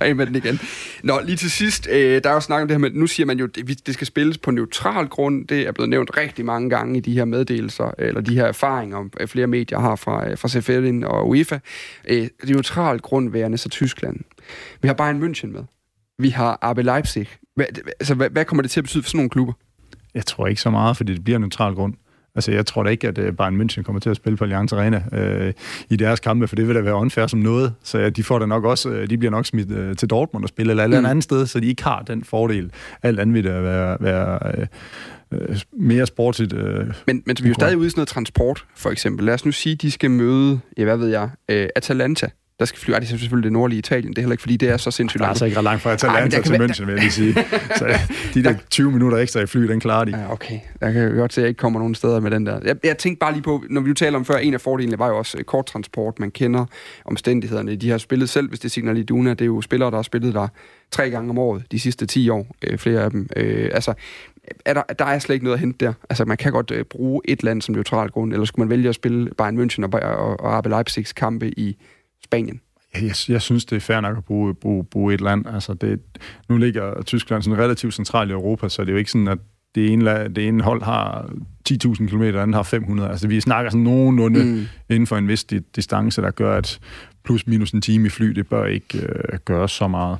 S2: Ja. (laughs) med den igen. Nå, lige til sidst, øh, der er jo snak om det her med, nu siger man jo, det, det skal spilles på neutral grund. Det er blevet nævnt rigtig mange gange i de her meddelelser, eller de her erfaringer, flere medier har fra, øh, fra CFL og UEFA. Øh, det neutral grundværende så Tyskland. Vi har Bayern München med. Vi har RB Leipzig. Hvad, altså, hvad, hvad kommer det til at betyde for sådan nogle klubber?
S4: Jeg tror ikke så meget, fordi det bliver neutral grund. Altså, jeg tror da ikke, at uh, Bayern München kommer til at spille på Allianz Arena uh, i deres kampe, for det vil da være unfair som noget. Så ja, de får da nok også, uh, de bliver nok smidt uh, til Dortmund og spille, eller et mm. andet sted, så de ikke har den fordel. Alt andet vil da være, være uh, mere sportigt. Uh,
S2: men, men vi er jo stadig ude i sådan noget transport, for eksempel. Lad os nu sige, at de skal møde, ja, hvad ved jeg, uh, Atalanta der skal flyve. Ej, det er selvfølgelig det nordlige Italien. Det er heller ikke, fordi det er så sindssygt
S4: langt. Det er altså ikke ret langt fra Atalanta Ej, til München, vil jeg lige sige. (laughs) Så de der 20 minutter ekstra i fly, den klarer de.
S2: Ja, okay. Jeg kan godt se, at jeg ikke kommer nogen steder med den der. Jeg, jeg tænkte bare lige på, når vi jo taler om før, en af fordelene var jo også øh, kort transport. Man kender omstændighederne. De har spillet selv, hvis det Signal Iduna. Det er jo spillere, der har spillet der tre gange om året de sidste 10 år. Øh, flere af dem. Øh, altså, er der, der er slet ikke noget at hente der. Altså, man kan godt øh, bruge et land som neutral grund, eller skulle man vælge at spille Bayern München og, og, og RB Leipzigs kampe i Spanien?
S4: Jeg, jeg synes, det er fair nok at bruge, bruge, bruge et land. Altså det, nu ligger Tyskland sådan relativt centralt i Europa, så det er jo ikke sådan, at det ene, det ene hold har 10.000 km, det andet har 500. Altså vi snakker sådan nogenlunde mm. inden for en vis distance, der gør, at plus minus en time i fly, det bør ikke øh, gøre så meget.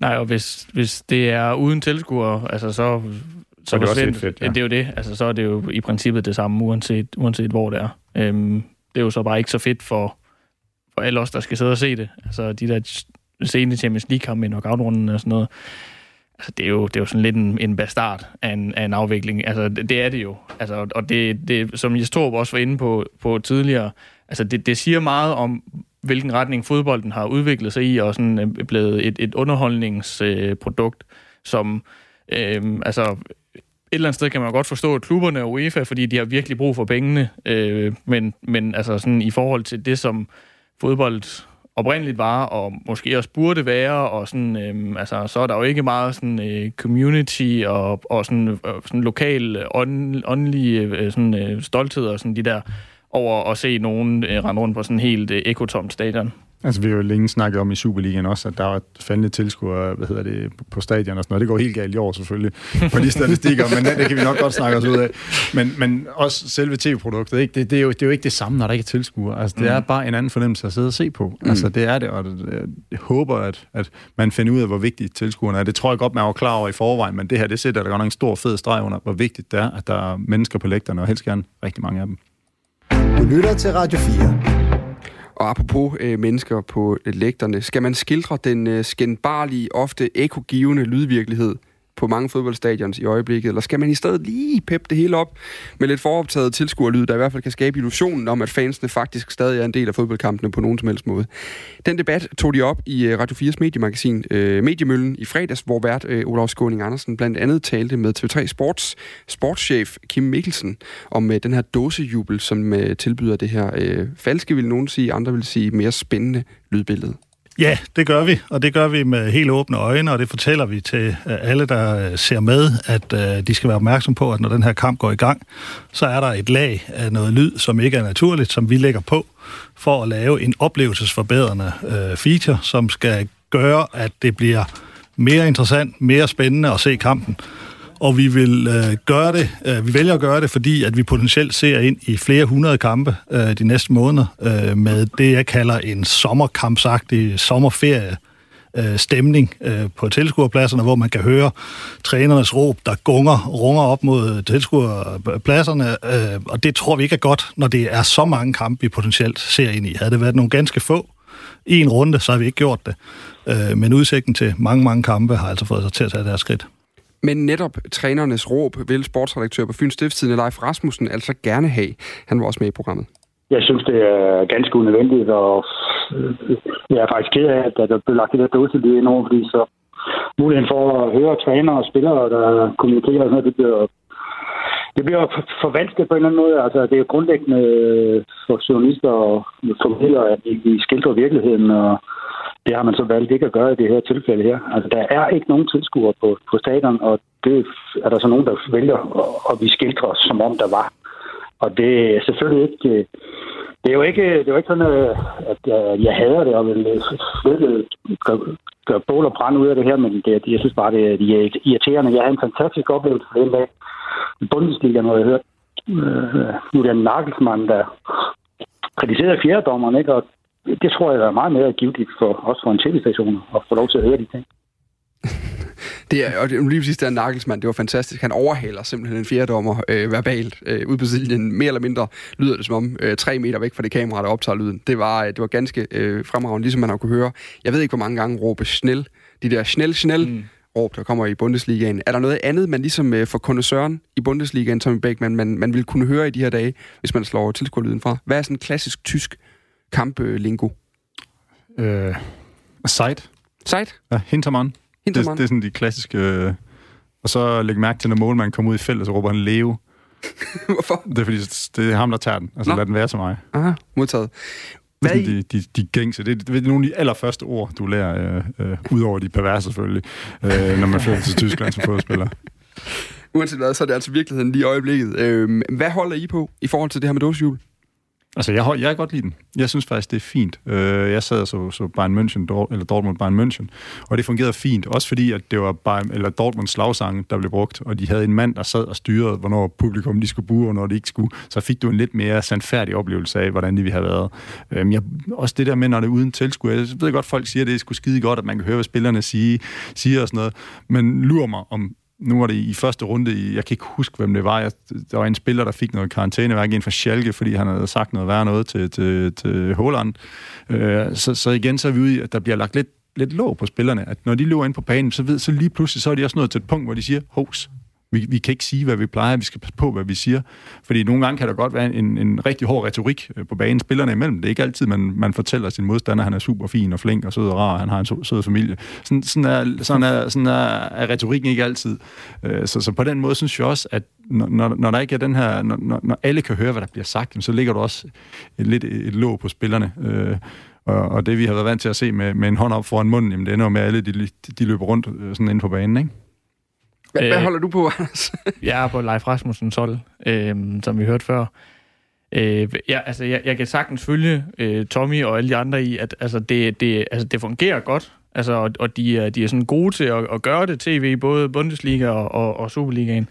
S5: Nej, og hvis, hvis det er uden tilskuer, altså så, så, det er det også fedt, ja. det er jo det. Altså, så er det jo i princippet det samme, uanset, uanset hvor det er. Øhm, det er jo så bare ikke så fedt for for alle os, der skal sidde og se det. Altså de der sene Champions League-kampe i knockout-runden og sådan noget. Altså, det er jo, det er jo sådan lidt en, en bastard af en, af en afvikling. Altså, det, det er det jo. Altså, og det, det, som Jes Torp også var inde på, på tidligere, altså, det, det siger meget om, hvilken retning fodbolden har udviklet sig i, og sådan er øh, blevet et, et underholdningsprodukt, som øh, altså eller andet sted kan man godt forstå at klubberne og UEFA, fordi de har virkelig brug for pengene. Øh, men, men altså sådan i forhold til det, som fodbold oprindeligt var, og måske også burde være, og sådan, øhm, altså, så er der jo ikke meget sådan, øh, community og, og sådan, øh, sådan lokal ånd, åndelige øh, sådan, øh, stolthed og sådan de der over at se nogen øh, rende rundt på sådan helt øh, ekotomt stadion.
S4: Altså, vi har jo længe snakket om i Superligaen også, at der var faldende tilskuere, hvad hedder det, på stadion og sådan noget. Det går helt galt i år selvfølgelig, på de statistikker, men det, det kan vi nok godt snakke os ud af. Men, men også selve tv-produktet, ikke? Det, det, er jo, det er jo ikke det samme, når der ikke er tilskuere. Altså, det mm. er bare en anden fornemmelse at sidde og se på. Mm. Altså, det er det, og jeg håber, at, at man finder ud af, hvor vigtigt tilskuerne er. Det tror jeg godt, man var klar over i forvejen, men det her, det sætter der godt nok en stor fed streg under, hvor vigtigt det er, at der er mennesker på lægterne, og helst gerne rigtig mange af dem.
S6: Du lytter til Radio 4.
S2: Og apropos øh, mennesker på øh, lægterne, skal man skildre den øh, skændbarlige, ofte ekogivende lydvirkelighed? På mange fodboldstadions i øjeblikket, eller skal man i stedet lige peppe det hele op med lidt foroptaget tilskuerlyd, der i hvert fald kan skabe illusionen om, at fansene faktisk stadig er en del af fodboldkampene på nogen som helst måde. Den debat tog de op i øh, Radio 4's mediemagasin øh, Mediemøllen i fredags, hvor vært øh, Olaf Skåning Andersen blandt andet talte med TV3 Sports sportschef Kim Mikkelsen om øh, den her dåsejubel, som øh, tilbyder det her øh, falske, vil nogen sige, andre vil sige mere spændende lydbillede.
S7: Ja, det gør vi, og det gør vi med helt åbne øjne, og det fortæller vi til øh, alle, der øh, ser med, at øh, de skal være opmærksom på, at når den her kamp går i gang, så er der et lag af noget lyd, som ikke er naturligt, som vi lægger på, for at lave en oplevelsesforbedrende feature, som skal gøre, at det bliver mere interessant, mere spændende at se kampen og vi vil øh, gøre det, øh, vi vælger at gøre det, fordi at vi potentielt ser ind i flere hundrede kampe øh, de næste måneder øh, med det, jeg kalder en sommerkampsagtig sommerferie øh, stemning øh, på tilskuerpladserne, hvor man kan høre trænernes råb, der gunger, runger op mod tilskuerpladserne, øh, og det tror vi ikke er godt, når det er så mange kampe, vi potentielt ser ind i. Havde det været nogle ganske få, i en runde, så har vi ikke gjort det. Øh, men udsigten til mange, mange kampe har altså fået sig til at tage deres skridt.
S2: Men netop trænernes råb vil sportsredaktør på Fyns Stiftstidende Leif Rasmussen altså gerne have. Han var også med i programmet.
S8: Jeg synes, det er ganske unødvendigt, og øh, jeg er faktisk ked af, at der blev lagt det der dåselyd ind over, fordi så muligheden for at høre trænere og spillere, der kommunikerer, og noget, det bliver det bliver forvansket på en eller anden måde. Altså, det er jo grundlæggende øh, for journalister og formidlere, at vi skildrer virkeligheden, og det har man så valgt ikke at gøre i det her tilfælde her. Altså, der er ikke nogen tilskuere på, på stadion, og det er der så nogen, der vælger og, vi skildrer, som om der var. Og det er selvfølgelig ikke... Øh, det er jo ikke, det er jo ikke sådan, øh, at jeg hader det og vil gøre, bål og brænde ud af det her, men det, jeg synes bare, det er irriterende. Jeg havde en fantastisk oplevelse for den dag i Bundesliga, når jeg hørte øh, nu er det en Nagelsmann, der kritiserede fjerdommeren, ikke? og det tror jeg er meget mere givetigt for også for en tv-station at få lov til at høre de ting.
S2: Det er, og det, lige præcis der Nagelsmann, det var fantastisk. Han overhaler simpelthen en fjerdommer øh, verbalt øh, ud på siden. Mere eller mindre lyder det som om øh, tre meter væk fra det kamera, der optager lyden. Det var, øh, det var ganske øh, fremragende, ligesom man har kunne høre. Jeg ved ikke, hvor mange gange råbe snel. De der snel, snel mm. råb, der kommer i Bundesligaen. Er der noget andet, man ligesom øh, for Søren i Bundesligaen, Tommy Beck, man, man, man vil kunne høre i de her dage, hvis man slår tilskuerlyden fra? Hvad er sådan en klassisk tysk kamplingo?
S4: Øh, site.
S2: Site?
S4: Ja, Hintermann. Det, det er sådan de klassiske... Øh, og så læg mærke til, når målmanden kommer ud i feltet, så råber han Leo. (laughs)
S2: Hvorfor?
S4: Det er fordi, det er ham, der tager den. Altså, Nå. lad den være til mig.
S2: Aha, modtaget.
S4: Hvad det er de, de, de gængse. Det er, det er nogle af de allerførste ord, du lærer, øh, øh, udover de perverse selvfølgelig, øh, når man flytter til Tyskland som fodspiller. (laughs)
S2: Uanset hvad, så er det altså virkeligheden lige i øjeblikket. Øh, hvad holder I på i forhold til det her med dåsehjul?
S4: Altså, jeg, jeg kan godt lide den. Jeg synes faktisk, det er fint. Øh, jeg sad så, så Bayern München, eller Dortmund Bayern München, og det fungerede fint. Også fordi, at det var Bayern, eller Dortmunds slagsange, der blev brugt, og de havde en mand, der sad og styrede, hvornår publikum de skulle bruge, og når de ikke skulle. Så fik du en lidt mere sandfærdig oplevelse af, hvordan de ville have været. Øh, jeg, også det der med, når det er uden tilskuer. Jeg ved godt, folk siger, at det er sgu skide godt, at man kan høre, hvad spillerne siger, siger og sådan noget. Men lurer mig, om nu var det i første runde, i, jeg kan ikke huske, hvem det var. Jeg, der var en spiller, der fik noget karantæneværk ind fra Schalke, fordi han havde sagt noget værre noget til, til, til Holland. Øh, så, så igen, så er vi ude i, at der bliver lagt lidt, lidt låg på spillerne. At når de løber ind på banen, så, ved, så lige pludselig, så er de også nået til et punkt, hvor de siger, hos, vi, vi kan ikke sige, hvad vi plejer. Vi skal passe på, hvad vi siger. Fordi nogle gange kan der godt være en, en rigtig hård retorik øh, på banen spillerne imellem. Det er ikke altid, man, man fortæller sin modstander, at han er super fin og flink og sød og rar, og han har en sød familie. Sådan, sådan, er, sådan, er, sådan er, er retorikken ikke altid. Øh, så, så på den måde synes jeg også, at når, når der ikke er den her, når, når alle kan høre, hvad der bliver sagt, så ligger der også et, lidt et låg på spillerne. Øh, og, og det, vi har været vant til at se med, med en hånd op foran munden, jamen, det ender med, at alle de, de løber rundt sådan inde på banen, ikke?
S2: Hvad, øh, hvad holder du på, Anders? (laughs)
S5: jeg er på Leif Rasmussens hold, øh, som vi hørte før. Øh, ja, altså, jeg, jeg kan sagtens følge øh, Tommy og alle de andre i, at altså, det, det, altså, det fungerer godt. Altså, og, og de, er, de er sådan gode til at, at gøre det tv, både Bundesliga og, og, og Superligaen.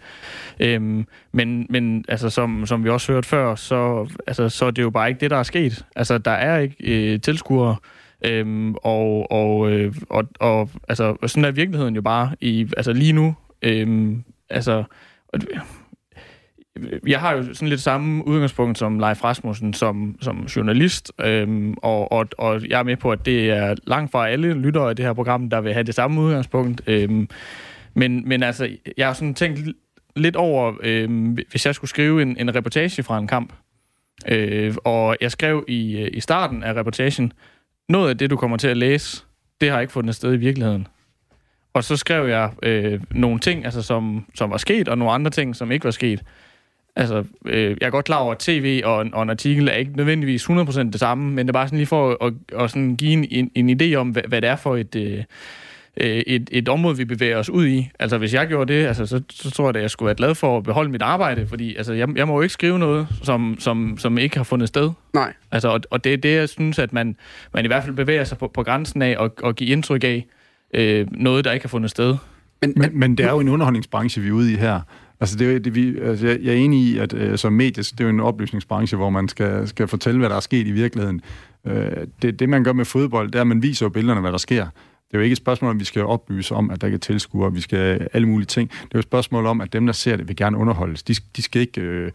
S5: Øhm, men men altså, som, som vi også hørte før, så, altså, så er det jo bare ikke det, der er sket. Altså, der er ikke øh, tilskuere, øhm, og, og, øh, og, og altså, sådan er virkeligheden jo bare i, altså, lige nu. Øhm, altså, jeg har jo sådan lidt samme udgangspunkt som Leif Rasmussen som, som journalist, øhm, og, og, og jeg er med på, at det er langt fra alle lyttere af det her program, der vil have det samme udgangspunkt. Øhm, men, men altså, jeg har sådan tænkt lidt over, øhm, hvis jeg skulle skrive en, en reportage fra en kamp, øh, og jeg skrev i, øh, i starten af reportagen, noget af det, du kommer til at læse, det har ikke fundet sted i virkeligheden. Og så skrev jeg øh, nogle ting, altså, som, som var sket, og nogle andre ting, som ikke var sket. Altså, øh, jeg er godt klar over, at tv og, og en artikel er ikke nødvendigvis 100% det samme, men det er bare sådan lige for at, at, at sådan give en, en, en idé om, hvad, hvad det er for et, øh, et, et område, vi bevæger os ud i. Altså, hvis jeg gjorde det, altså, så, så tror jeg, at jeg skulle være glad for at beholde mit arbejde, fordi altså, jeg, jeg må jo ikke skrive noget, som, som, som ikke har fundet sted.
S2: Nej.
S5: Altså, og, og det er det, jeg synes, at man, man i hvert fald bevæger sig på, på grænsen af og, og give indtryk af øh, noget, der ikke har fundet sted.
S4: Men, men, men det er jo en underholdningsbranche, vi er ude i her. Altså, det er, det, vi, altså jeg, jeg er enig i, at øh, som medie, det er jo en oplysningsbranche, hvor man skal, skal fortælle, hvad der er sket i virkeligheden. Øh, det, det, man gør med fodbold, det er, at man viser jo billederne, hvad der sker. Det er jo ikke et spørgsmål om, vi skal oplyse om, at der ikke er tilskuere, vi skal alle mulige ting. Det er jo et spørgsmål om, at dem, der ser det, vil gerne underholdes. De, de skal ikke øh,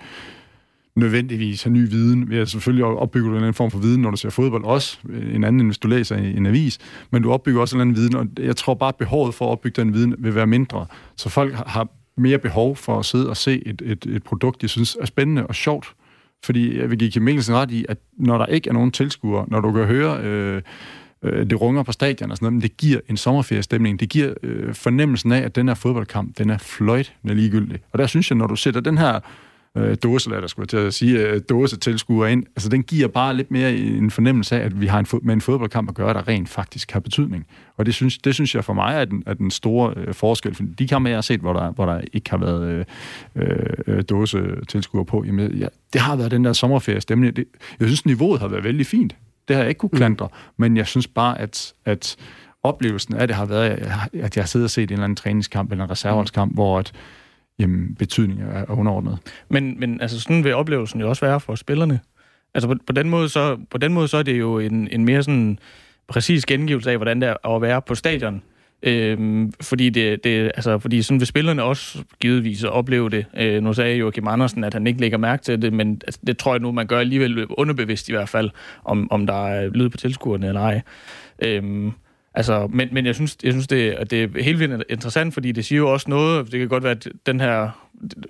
S4: nødvendigvis have ny viden. Vi har selvfølgelig opbygget en anden form for viden, når du ser fodbold også. Øh, en anden, end hvis du læser en avis. Men du opbygger også en anden viden, og jeg tror bare, at behovet for at opbygge den viden vil være mindre. Så folk har mere behov for at sidde og se et, et, et produkt, de synes er spændende og sjovt. Fordi jeg vil give Kim Mikkelsen ret i, at når der ikke er nogen tilskuere, når du kan høre... Øh, øh, det runger på stadion og sådan noget, men det giver en sommerferiestemning. Det giver øh, fornemmelsen af, at den her fodboldkamp, den er fløjt med ligegyldig. Og der synes jeg, når du sætter den her øh, dåse, eller skulle jeg til at sige, øh, dåse tilskuer ind, altså den giver bare lidt mere en fornemmelse af, at vi har en, med en fodboldkamp at gøre, der rent faktisk har betydning. Og det synes, det synes jeg for mig er den, er den store øh, forskel. For de kampe, jeg har set, hvor der, hvor der ikke har været øh, øh, dåse tilskuer på, jamen, ja, det har været den der sommerferiestemning. Det, jeg synes, niveauet har været vældig fint. Det har jeg ikke kunne klandre, mm. men jeg synes bare, at, at oplevelsen af det har været, at jeg har siddet og set en eller anden træningskamp eller en reserveholdskamp, mm. hvor at, jamen, betydning er underordnet.
S5: Men, men altså, sådan vil oplevelsen jo også være for spillerne. Altså på, på, den, måde, så, på den måde så er det jo en, en mere sådan præcis gengivelse af, hvordan det er at være på stadion. Øhm, fordi, det, det, altså, fordi sådan vil spillerne også givetvis opleve det. Øh, nu sagde Joachim Andersen, at han ikke lægger mærke til det, men altså, det tror jeg nu, man gør alligevel underbevidst i hvert fald, om, om der er lyd på tilskuerne eller ej. Øhm, Altså, men, men jeg synes, jeg synes det, det er helt vildt interessant, fordi det siger jo også noget, det kan godt være, at den her,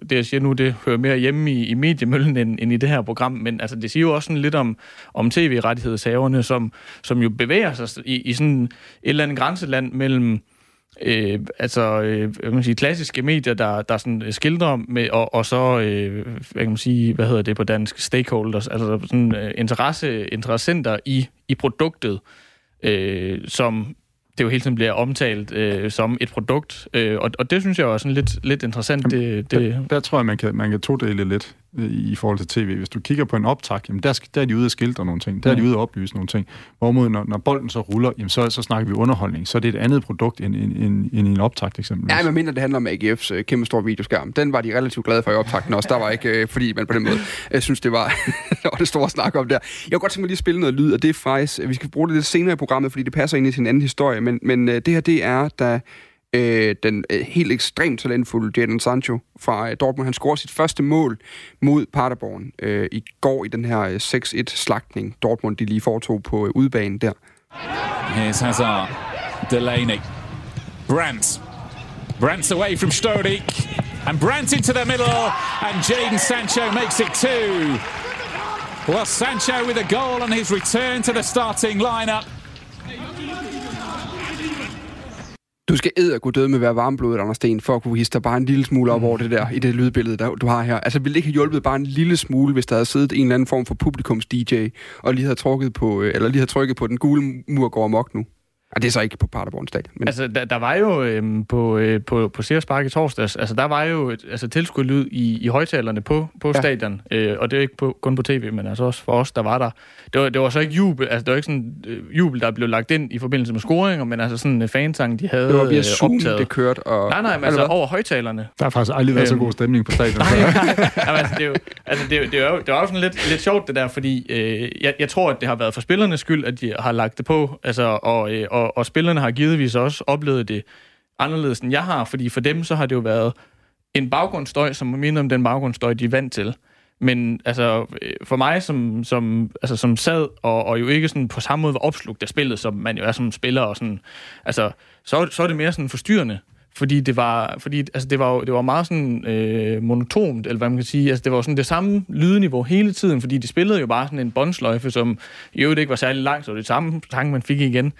S5: det jeg siger nu, det hører mere hjemme i, i mediemøllen end, end i det her program, men altså, det siger jo også sådan lidt om, om tv-rettighedshaverne, som, som jo bevæger sig i, i sådan et eller andet grænseland mellem øh, altså, øh, hvad kan man sige, klassiske medier, der, der sådan skildrer med, og, og så, øh, hvad kan man sige, hvad hedder det på dansk, stakeholders, altså sådan øh, interesse, interessenter i, i produktet, øh, som det jo hele tiden bliver omtalt øh, som et produkt. Øh, og, og det synes jeg er sådan lidt, lidt interessant. Det, det...
S4: Der, der tror jeg, man kan, man kan todele lidt i forhold til tv. Hvis du kigger på en optag, jamen der, der er de ude at skildre nogle ting, der er de ude at oplyse nogle ting. Hvorimod, når, når bolden så ruller, jamen så, så snakker vi underholdning. Så er det et andet produkt end, end, end, end en optag eksempelvis.
S2: Ja, men mindre det handler om AGF's øh, kæmpe store videoskærm. Den var de relativt glade for i optakten også. Der var ikke, øh, fordi man på den måde jeg synes, det var, (laughs) det var det store snak om der. Jeg kunne godt tænke mig lige at spille noget lyd, og det er faktisk, vi skal bruge det lidt senere i programmet, fordi det passer ind i sin anden historie, men, men øh, det her, det er, da øh, den øh, helt ekstremt talentfulde Jadon Sancho fra øh, Dortmund. Han scorer sit første mål mod Paderborn øh, i går i den her øh, 6-1-slagtning, Dortmund de lige foretog på øh, udbanen der.
S9: Here's Hazard, Delaney, Brandt. Brandt away from Stodik. And Brandt into the middle, and Jaden Sancho makes it two. Well, Sancho with a goal on his return to the starting lineup.
S2: Du skal æde døde med at være varmblodet, Anders Sten, for at kunne hisse dig bare en lille smule op over det der, i det lydbillede, der du har her. Altså, ville det ikke have hjulpet bare en lille smule, hvis der havde siddet en eller anden form for publikums-DJ, og lige havde, trukket på, øh, eller lige havde trykket på den gule mur går amok nu? Og det er så ikke på Paderborn Stadion.
S5: Men... Altså, der, der var jo øhm, på, øh, på, på Sears Park i torsdags, altså der var jo et, altså, tilskudlyd i, i højtalerne på, på ja. stadion, øh, og det er ikke på, kun på tv, men altså også for os, der var der. Det var, det var så ikke jubel, altså det var ikke sådan øh, jubel, der blev lagt ind i forbindelse med scoringer, men altså sådan en fansang, de havde
S2: Det var via
S5: øh,
S2: Zoom,
S5: optaget.
S2: det kørte. Og...
S5: Nej, nej, men altså over højtalerne.
S4: Der har faktisk aldrig været øhm, så god stemning på stadion.
S5: Nej, (laughs) nej, nej altså, det, er jo, altså, det, er jo, det, er jo, det var jo sådan lidt, lidt sjovt det der, fordi øh, jeg, jeg tror, at det har været for spillernes skyld, at de har lagt det på, altså, og, øh, og, og spillerne har givetvis også oplevet det anderledes, end jeg har, fordi for dem så har det jo været en baggrundsstøj, som minder om den baggrundsstøj, de er vant til. Men altså, øh, for mig, som, som, altså, som sad og, og jo ikke sådan på samme måde var opslugt af spillet, som man jo er som spiller, og sådan, altså, så, så er det mere sådan forstyrrende fordi det var, fordi, altså det var, det var meget sådan øh, monotont, eller hvad man kan sige. Altså det var sådan det samme lydniveau hele tiden, fordi de spillede jo bare sådan en båndsløjfe, som i øvrigt ikke var særlig langt, så det samme sang, man fik igen.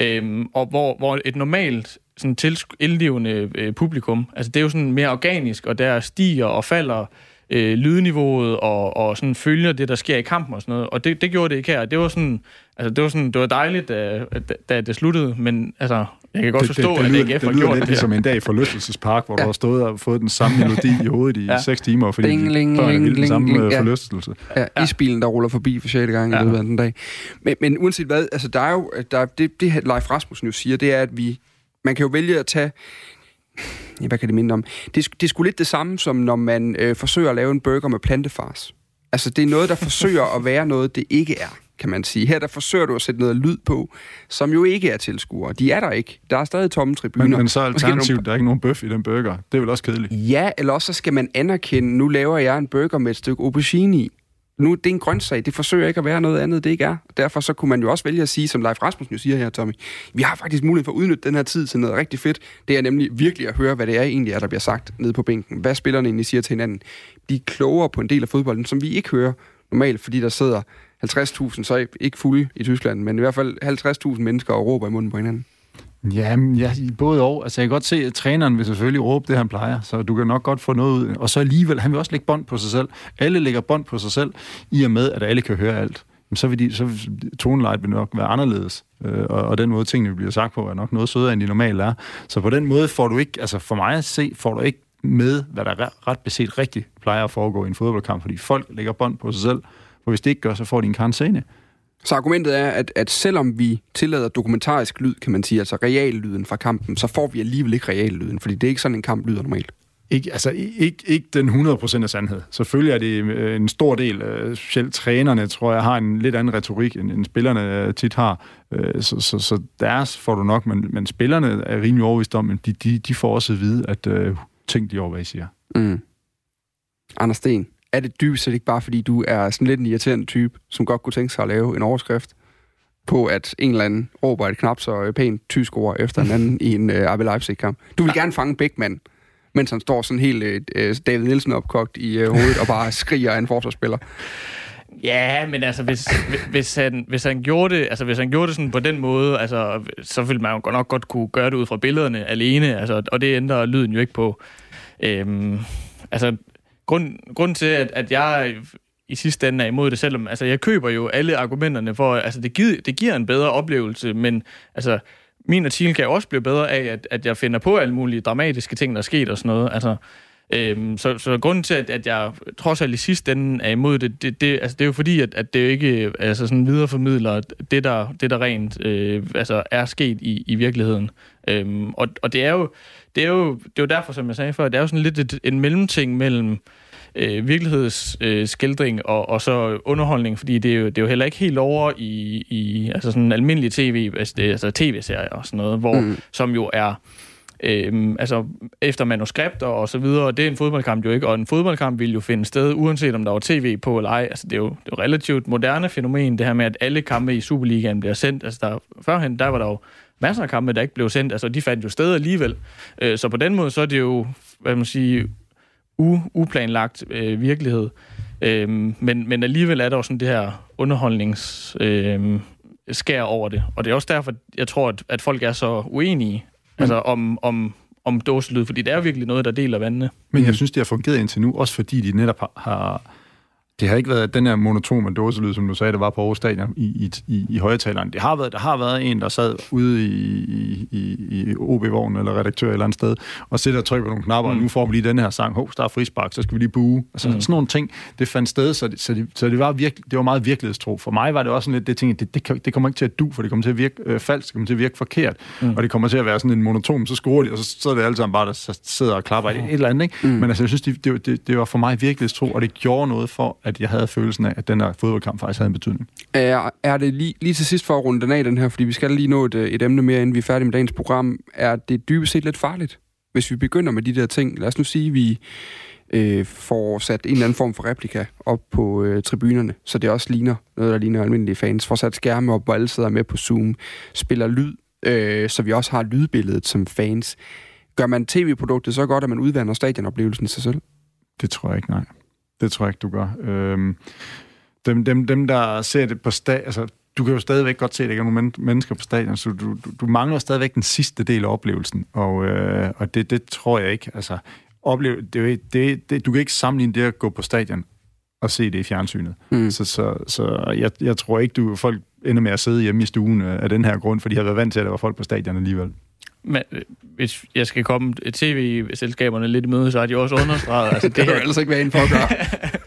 S5: Øhm, og hvor, hvor et normalt sådan ildlevende øh, publikum, altså det er jo sådan mere organisk, og der stiger og falder øh, lydniveauet og, og sådan følger det, der sker i kampen og sådan noget. Og det, det gjorde det ikke her. Det var sådan, altså det var sådan, det var dejligt, da, da det sluttede, men altså, jeg kan godt
S4: det,
S5: forstå,
S4: det, det, det,
S5: at AGF
S4: har gjort det. Det lyder lidt ligesom en dag i forlystelsespark, hvor ja. du har stået og fået den samme melodi i hovedet i ja. 6 timer, fordi
S2: ling, ling,
S4: børn
S2: ling,
S4: den samme
S2: ling,
S4: øh,
S2: ja.
S4: forlystelse.
S2: Ja, ja. isbilen, der ruller forbi for 6. gang ja. i løbet af den dag. Men, men uanset hvad, altså der er jo, der, det, det Leif Rasmussen jo siger, det er, at vi, man kan jo vælge at tage ja, hvad kan det minde om? Det, det er sgu lidt det samme, som når man øh, forsøger at lave en burger med plantefars. Altså, det er noget, der forsøger at være noget, det ikke er, kan man sige. Her der forsøger du at sætte noget lyd på, som jo ikke er tilskuere. De er der ikke. Der er stadig tomme tribuner.
S4: Men, men så alternativt, der er ikke nogen bøf i den burger. Det er vel også kedeligt?
S2: Ja, eller også så skal man anerkende, nu laver jeg en burger med et stykke aubergine i nu det er en grøntsag, det forsøger ikke at være noget andet, det ikke er. Derfor så kunne man jo også vælge at sige, som Leif Rasmussen jo siger her, Tommy, vi har faktisk mulighed for at udnytte den her tid til noget rigtig fedt. Det er nemlig virkelig at høre, hvad det er egentlig, er, der bliver sagt nede på bænken. Hvad spillerne egentlig siger til hinanden. De er klogere på en del af fodbolden, som vi ikke hører normalt, fordi der sidder 50.000, så ikke fulde i Tyskland, men i hvert fald 50.000 mennesker og råber i munden på hinanden.
S4: Ja, ja, både og. Altså, jeg kan godt se, at træneren vil selvfølgelig råbe det, han plejer, så du kan nok godt få noget ud. Og så alligevel, han vil også lægge bånd på sig selv. Alle lægger bånd på sig selv, i og med, at alle kan høre alt. Så vil, de, så tonelejet vil nok være anderledes, øh, og, og den måde, tingene bliver sagt på, er nok noget sødere, end de normalt er. Så på den måde får du ikke, altså for mig at se, får du ikke med, hvad der ret beset rigtigt plejer at foregå i en fodboldkamp, fordi folk lægger bånd på sig selv, for hvis det ikke gør, så får de en karantæne.
S2: Så argumentet er, at, at selvom vi tillader dokumentarisk lyd, kan man sige, altså reallyden fra kampen, så får vi alligevel ikke reallyden, fordi det er ikke sådan, en kamp lyder normalt.
S4: Ikke, altså, ikke, ikke den 100% af sandhed. Selvfølgelig er det øh, en stor del, øh, specielt trænerne, tror jeg, har en lidt anden retorik, end, end spillerne øh, tit har. Så, så, så deres får du nok, men, men spillerne er rimelig overvist om, at de, de, de får også at vide, at uh, ting de over, hvad I siger.
S2: Mm. Anders Sten, er det dybest set ikke bare, fordi du er sådan lidt en irriterende type, som godt kunne tænke sig at lave en overskrift på, at en eller anden råber et knap så pænt tysk ord efter en anden (laughs) i en uh, RB Leipzig-kamp. Du vil gerne fange Bækman, mens han står sådan helt uh, David Nielsen opkogt i uh, hovedet og bare skriger af en forsvarsspiller. (laughs)
S5: Ja, men altså, hvis, hvis, han, hvis, han gjorde det, altså, hvis han gjorde det sådan på den måde, altså, så ville man jo nok godt kunne gøre det ud fra billederne alene, altså, og det ændrer lyden jo ikke på. Øhm, altså, grund, grund til, at, at jeg i sidste ende er imod det, selvom altså, jeg køber jo alle argumenterne for, altså det, giver, det giver en bedre oplevelse, men altså, min artikel kan også blive bedre af, at, at jeg finder på alle mulige dramatiske ting, der er sket og sådan noget. Altså, øhm, så, så grunden til, at, at jeg trods alt i sidste ende er imod det, det, det, altså, det er jo fordi, at, at det jo ikke altså, sådan videreformidler det, der, det, der rent øh, altså, er sket i, i virkeligheden. Øhm, og, og det er jo det er jo, det er jo derfor, som jeg sagde før, det er jo sådan lidt et, en mellemting mellem øh, virkelighedsskildring øh, og, og så underholdning, fordi det er, jo, det er jo heller ikke helt over i, i altså sådan almindelig tv, altså, det, altså tv-serier og sådan noget, hvor, mm. som jo er øh, altså efter manuskript og så videre, og det er en fodboldkamp jo ikke, og en fodboldkamp vil jo finde sted, uanset om der var tv på eller ej. Altså det er jo, det er jo relativt moderne fænomen, det her med, at alle kampe i Superligaen bliver sendt. Altså der, førhen, der var der jo masser af kampe, der ikke blev sendt. Altså, de fandt jo sted alligevel. Øh, så på den måde, så er det jo, hvad man sige, u- uplanlagt øh, virkelighed. Øh, men, men alligevel er der jo sådan det her underholdnings... Øh, skær over det. Og det er også derfor, jeg tror, at, at folk er så uenige altså om, om, om dåselyd, fordi det er virkelig noget, der deler vandene.
S4: Men jeg synes, det har fungeret indtil nu, også fordi de netop har, har det har ikke været den her monotone dåselyd, som du sagde, det var på Aarhus Stadion i, i, i, højtaleren. Det har været, der har været en, der sad ude i, i, i OB-vognen eller redaktør et eller andet sted, og sidder og trykker på nogle knapper, mm. og nu får vi lige den her sang, hov, der er frispark, så skal vi lige buge. Altså mm. sådan nogle ting, det fandt sted, så det, så det, så det var, virkelig, det var meget virkelighedstro. For mig var det også sådan lidt, det ting, det, det, det kommer ikke til at du, for det kommer til at virke øh, falsk, det kommer til at virke forkert, mm. og det kommer til at være sådan en monoton, så skruer de, og så, så er det alle sammen bare, der sidder og klapper et, et eller andet, ikke? Mm. Men altså, jeg synes, det, det, det, det var for mig virkelighedstro, og det gjorde noget for, at jeg havde følelsen af, at den her fodboldkamp faktisk havde en betydning.
S2: Er, er det lige, lige til sidst for at runde den af, den her, fordi vi skal lige nå et, et emne mere, inden vi er færdige med dagens program, er det dybest set lidt farligt, hvis vi begynder med de der ting. Lad os nu sige, at vi øh, får sat en eller anden form for replika op på øh, tribunerne, så det også ligner noget, der ligner almindelige fans. Får sat skærme op, hvor alle sidder med på Zoom, spiller lyd, øh, så vi også har lydbilledet som fans. Gør man tv-produktet så godt, at man udvander stadionoplevelsen i sig selv?
S4: Det tror jeg ikke, nej. Det tror jeg ikke, du gør. Øhm, dem, dem, dem, der ser det på stadion... Altså, du kan jo stadigvæk godt se, at der ikke er nogen mennesker på stadion, så du, du, du mangler stadigvæk den sidste del af oplevelsen, og, øh, og det, det tror jeg ikke. Altså, opleve, det, det, det, du kan ikke sammenligne det at gå på stadion og se det i fjernsynet. Mm. Så, så, så jeg, jeg tror ikke, du folk ender med at sidde hjemme i stuen af den her grund, for de har været vant til, at der var folk på stadion alligevel.
S5: Men øh, hvis jeg skal komme tv-selskaberne lidt i møde, så har de også understreget...
S2: altså, det, (laughs) det kan du ellers ikke være inde for at gøre.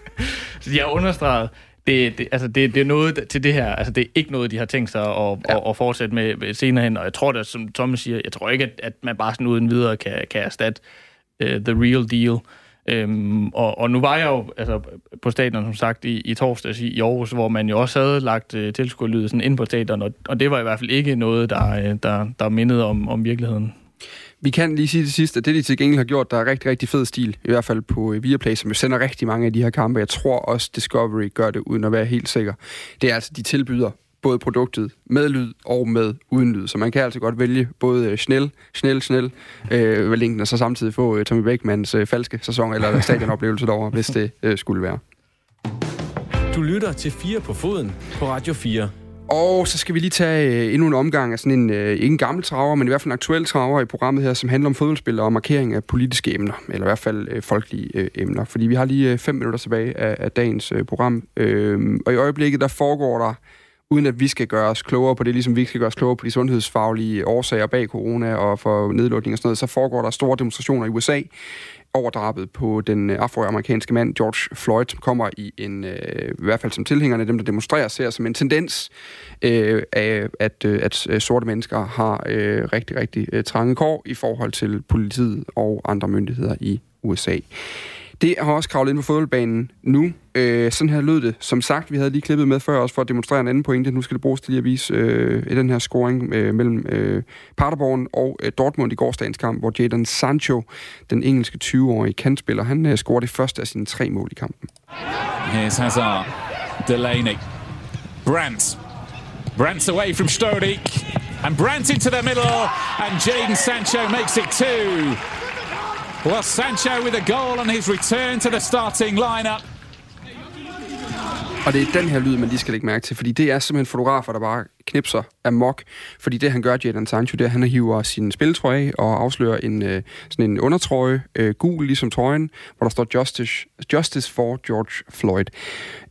S2: (laughs)
S5: så de har understreget, det, det, altså det, det er noget til det her, altså det er ikke noget, de har tænkt sig at, ja. at, at fortsætte med senere hen, og jeg tror da, som Thomas siger, jeg tror ikke, at, at man bare sådan uden videre kan, kan erstatte uh, the real deal. Øhm, og, og nu var jeg jo altså, på stadion, som sagt, i, i torsdags i, i Aarhus, hvor man jo også havde lagt øh, tilskuerlydelsen sådan ind på stadion, og, og det var i hvert fald ikke noget, der, øh, der, der mindede om, om virkeligheden.
S2: Vi kan lige sige til sidst, at det, de til gengæld har gjort, der er rigtig, rigtig fed stil, i hvert fald på øh, Viaplay, som jo sender rigtig mange af de her kampe. Jeg tror også, Discovery gør det, uden at være helt sikker. Det er altså, de tilbyder både produktet med lyd og med uden lyd. Så man kan altså godt vælge både snel, snel, snel øh, ved linken, og så samtidig få øh, Tommy Beckmans øh, falske sæson eller (laughs) stadionoplevelse derovre, hvis det øh, skulle være.
S1: Du lytter til 4 på foden på Radio 4.
S2: Og så skal vi lige tage øh, endnu en omgang af sådan en, øh, ikke en gammel traver, men i hvert fald en aktuel traver i programmet her, som handler om fodboldspil og markering af politiske emner, eller i hvert fald øh, folkelige øh, emner. Fordi vi har lige øh, fem minutter tilbage af, af dagens øh, program, øh, og i øjeblikket der foregår der uden at vi skal gøre os klogere på det, ligesom vi skal gøre os klogere på de sundhedsfaglige årsager bag corona og for nedlukning og sådan noget, så foregår der store demonstrationer i USA over drabet på den afroamerikanske mand George Floyd, som kommer i en, øh, i hvert fald som tilhængerne, dem der demonstrerer, ser som en tendens øh, af, at, øh, at øh, sorte mennesker har øh, rigtig, rigtig øh, trange kår i forhold til politiet og andre myndigheder i USA. Det har også kravlet ind på fodboldbanen nu. Øh, sådan her lød det. Som sagt, vi havde lige klippet med før også for at demonstrere en anden pointe. Nu skal det bruges til lige at vise øh, den her scoring øh, mellem øh, Paderborn og øh, Dortmund i gårsdagens kamp, hvor Jadon Sancho, den engelske 20-årige kantspiller, han øh, scorede det første af sine tre mål i kampen.
S9: Here's Hazard, Delaney, Brandt. Brandt away from Stodik, and Brandt into the middle, and Jadon Sancho makes it two. Well, Sancho with a goal on his return to the starting lineup.
S2: Og det er den her lyd, man lige skal lægge mærke til, fordi det er simpelthen fotografer, der bare knipser amok. Fordi det, han gør, Jadon Sancho, det er, at han hiver sin spiltrøje og afslører en, øh, sådan en undertrøje, øh, gul ligesom trøjen, hvor der står Justice, Justice for George Floyd.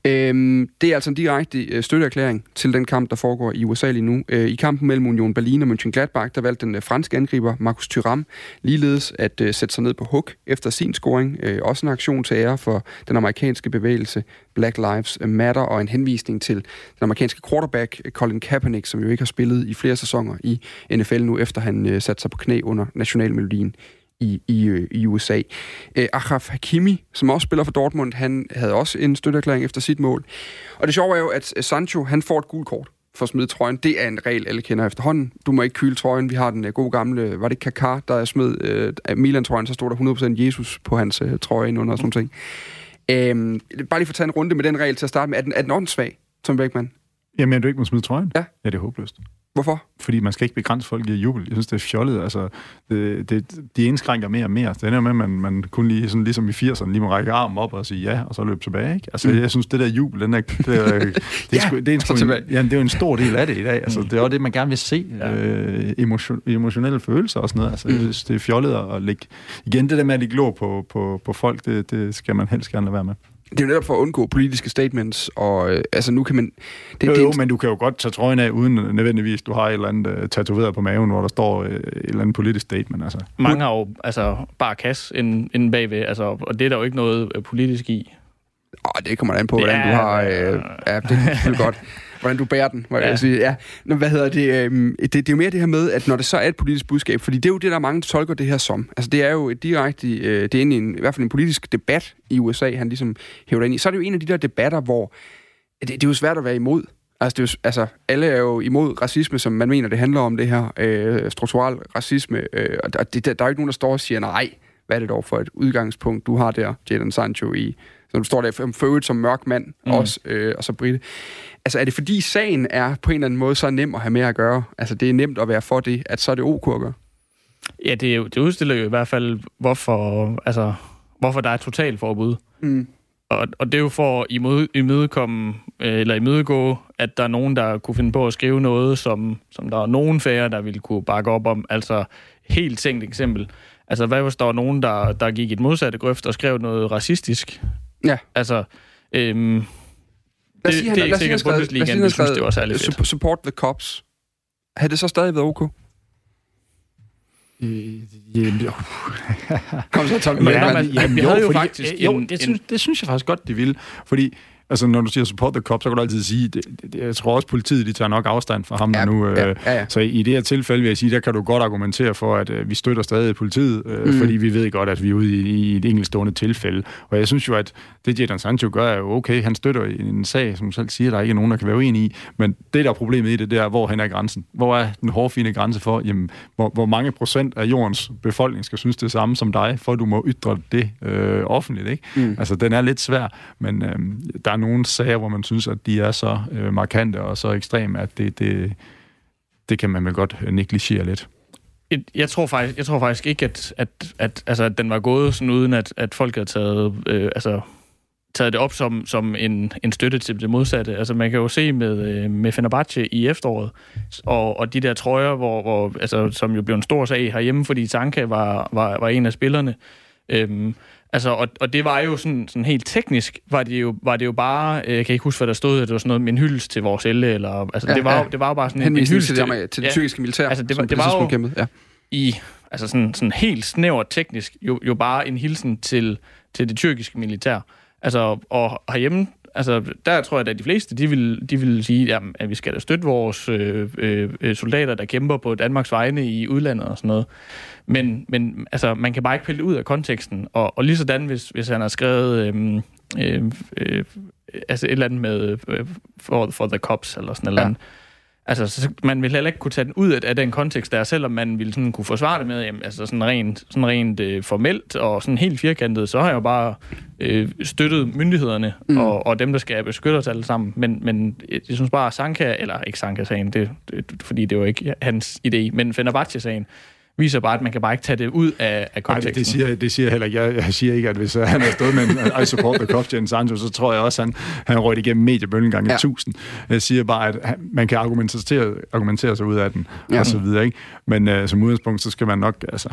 S2: Øhm, det er altså en direkte øh, støtteerklæring til den kamp, der foregår i USA lige nu. Øh, I kampen mellem Union Berlin og Mönchengladbach, der valgte den øh, franske angriber Marcus Thuram ligeledes at øh, sætte sig ned på hook efter sin scoring. Øh, også en aktion til ære for den amerikanske bevægelse Black Lives Matter og en henvisning til den amerikanske quarterback øh, Colin Kaepernick, som jo ikke har spillet i flere sæsoner i NFL nu, efter han øh, satte sig på knæ under nationalmelodien i, i, øh, i USA. Øh, Achraf Hakimi, som også spiller for Dortmund, han havde også en støtteerklæring efter sit mål. Og det sjove er jo, at Sancho, han får et gult kort for at smide trøjen. Det er en regel, alle kender efterhånden. Du må ikke kyle trøjen. Vi har den uh, gode gamle, var det Kaká, der smed uh, Milan-trøjen, så stod der 100% Jesus på hans uh, trøje ind og sådan noget. Øhm, bare lige for at tage en runde med den regel til at starte med. Er den, er den åndssvag, Tom Beckmann?
S4: Jamen, er du ikke må smide trøjen?
S2: Ja.
S4: Ja, det er håbløst.
S2: Hvorfor?
S4: Fordi man skal ikke begrænse folk i jubel. Jeg synes, det er fjollet. Altså, det, det, de indskrænker mere og mere. Det ender med, at man, man kun lige, sådan, ligesom i 80'erne, lige må række armen op og sige ja, og så løbe tilbage. Ikke? Altså, mm. jeg synes, det der jubel, den er, det er, (laughs) det er,
S2: Ja,
S4: det er, en, en,
S2: tilbage.
S4: ja, det er jo en stor del af det i dag. Altså, det er også det, man gerne vil se.
S5: Ja.
S4: Øh, emotion, emotionelle følelser og sådan noget. Altså, jeg synes, det er fjollet at, lægge... Igen, det der med at ligge glå på, på, på folk, det, det skal man helst gerne lade være med.
S2: Det er jo netop for at undgå politiske statements, og øh, altså nu kan man... Det,
S4: jo,
S2: det,
S4: jo, men du kan jo godt tage trøjen af, uden nødvendigvis, du har et eller andet uh, tatoveret på maven, hvor der står uh, et eller andet politisk statement. Altså.
S5: Mange har jo altså, bare kasse inden, inden bagved, altså, og det er der jo ikke noget øh, politisk i.
S2: Åh, det kommer an på, hvordan
S5: Ja,
S2: du har...
S5: ja.
S2: Øh, ja, det er godt. (laughs) Hvordan du bærer den, må ja. Jeg sige. Ja. Nå, hvad hedder det, øh, det? Det er jo mere det her med, at når det så er et politisk budskab, fordi det er jo det, der mange tolker det her som. Altså, det er jo et direkte... Øh, det er inde i, en, i hvert fald en politisk debat i USA, han ligesom hæver det ind i. Så er det jo en af de der debatter, hvor... Det, det er jo svært at være imod. Altså, det er jo, altså, alle er jo imod racisme, som man mener, det handler om det her. Øh, strukturel racisme. Øh, og det, der, der er jo ikke nogen, der står og siger, nej, hvad er det dog for et udgangspunkt, du har der, Jadon Sancho, i du står der for, øvrigt som mørk mand mm. også, øh, og så Britte. Altså, er det fordi sagen er på en eller anden måde så nem at have med at gøre? Altså, det er nemt at være for det, at så er det ok at gøre?
S5: Ja, det, er det udstiller jo i hvert fald, hvorfor, altså, hvorfor der er et totalforbud.
S2: Mm.
S5: Og, og det er jo for at imøde, imødekomme, øh, eller imødegå, at der er nogen, der kunne finde på at skrive noget, som, som der er nogen færre, der ville kunne bakke op om. Altså, helt tænkt eksempel. Altså, hvad hvis der var nogen, der, der gik i et modsatte grøft og skrev noget racistisk?
S2: Ja.
S5: Altså, øhm,
S2: Lad
S5: Det-
S2: sige, han,
S5: det er ikke sikkert,
S2: skrev-
S5: Bundesligaen ville synes, det var særlig fedt.
S2: sup- Support the cops. Havde det så stadig været ok? Kom så, Tom.
S5: Men når
S2: men,
S5: man-
S4: jamen,
S5: vi havde jo
S4: fordi-
S5: faktisk
S4: øh, Jo,
S5: en-
S4: det, synes, det synes jeg faktisk godt, de ville. Fordi altså, når du siger support the cop, så kan du altid sige, det, det, jeg tror også, politiet de tager nok afstand fra ham
S2: Ja,
S4: nu. Øh,
S2: ja, ja, ja.
S4: Så i det her tilfælde vil jeg sige, der kan du godt argumentere for, at øh, vi støtter stadig politiet, øh,
S2: Mm.
S4: fordi vi ved godt, at vi er ude i, i et enkeltstående tilfælde. Og jeg synes jo, at det Jadon Sancho gør er jo okay. Han støtter en sag, som selv siger, der er ikke nogen, der kan være uenig i. Men det, der er problemet i det, det er, hvor hen er grænsen? Hvor er den hårfine grænse for, jamen, hvor, hvor mange procent af jordens befolkning skal synes det samme som dig, for at du må ytre det øh, offentligt, ikke?
S2: Mm.
S4: Altså, den er lidt svær, men øh, der er nogle sager, hvor man synes, at de er så øh, markante og så ekstreme, at det, det, det kan man vel godt øh, negligere lidt.
S5: Jeg tror faktisk, jeg tror faktisk ikke, at, at, at, altså, at den var gået sådan uden, at, at folk havde taget, øh, altså, taget det op som, som en, en støtte til det modsatte. Altså man kan jo se med, øh, med Fenerbahce i efteråret, og, og de der trøjer, hvor, hvor, altså, som jo blev en stor sag herhjemme, fordi Tanka var, var, var en af spillerne. Øhm, altså, og, og det var jo sådan, sådan helt teknisk, var det jo, var det jo bare, øh, jeg kan ikke huske, hvad der stod, at det var sådan noget med en hyldest til vores elle, eller, altså
S2: Ja,
S5: det, var,
S2: ja.
S5: jo- det var jo bare sådan en, en hyldest
S2: til, det, til det
S5: ja,
S2: tyrkiske militær,
S5: Altså, det var- det var jo-
S2: kæmpede. Ja.
S5: i altså sådan, sådan helt snævert teknisk, jo, jo bare en hilsen til, til det tyrkiske militær. Altså, og herhjemme, altså, der tror jeg, at de fleste, de vil, de vil sige, jamen, at vi skal da støtte vores øh, øh, soldater, der kæmper på Danmarks vegne i udlandet og sådan noget. Men, men altså, man kan bare ikke pille det ud af konteksten. Og, og lige sådan, hvis, hvis han har skrevet øh, øh, øh, altså et eller andet med øh, for, for the cops, eller sådan eller
S2: Ja.
S5: andet, Altså, så man vil heller ikke kunne tage den ud af, den kontekst der, selvom man ville sådan kunne forsvare det med, jamen, altså sådan rent, sådan rent øh, formelt og sådan helt firkantet, så har jeg jo bare øh, støttet myndighederne
S2: Mm.
S5: mm. og, og dem, der skal beskytte os alle sammen. Men, men jeg synes bare, at Sanka, eller ikke Sanka-sagen, det, det, fordi det var ikke hans idé, men Fenerbahce-sagen, viser bare, at man kan bare ikke tage det ud af, af
S4: Nej,
S5: konteksten.
S4: det, det, siger, det siger jeg heller ikke. Jeg, jeg siger ikke, at hvis uh, han er stået med en I support the cops, Jens Sancho, så tror jeg også, at han, han røg igennem mediebølgen gange
S2: Ja.
S4: ja. 1000. Jeg siger bare, at han, man kan argumentere, argumentere sig ud af den,
S2: Ja.
S4: og så videre. Ikke? Men uh, som udgangspunkt, så skal man nok altså,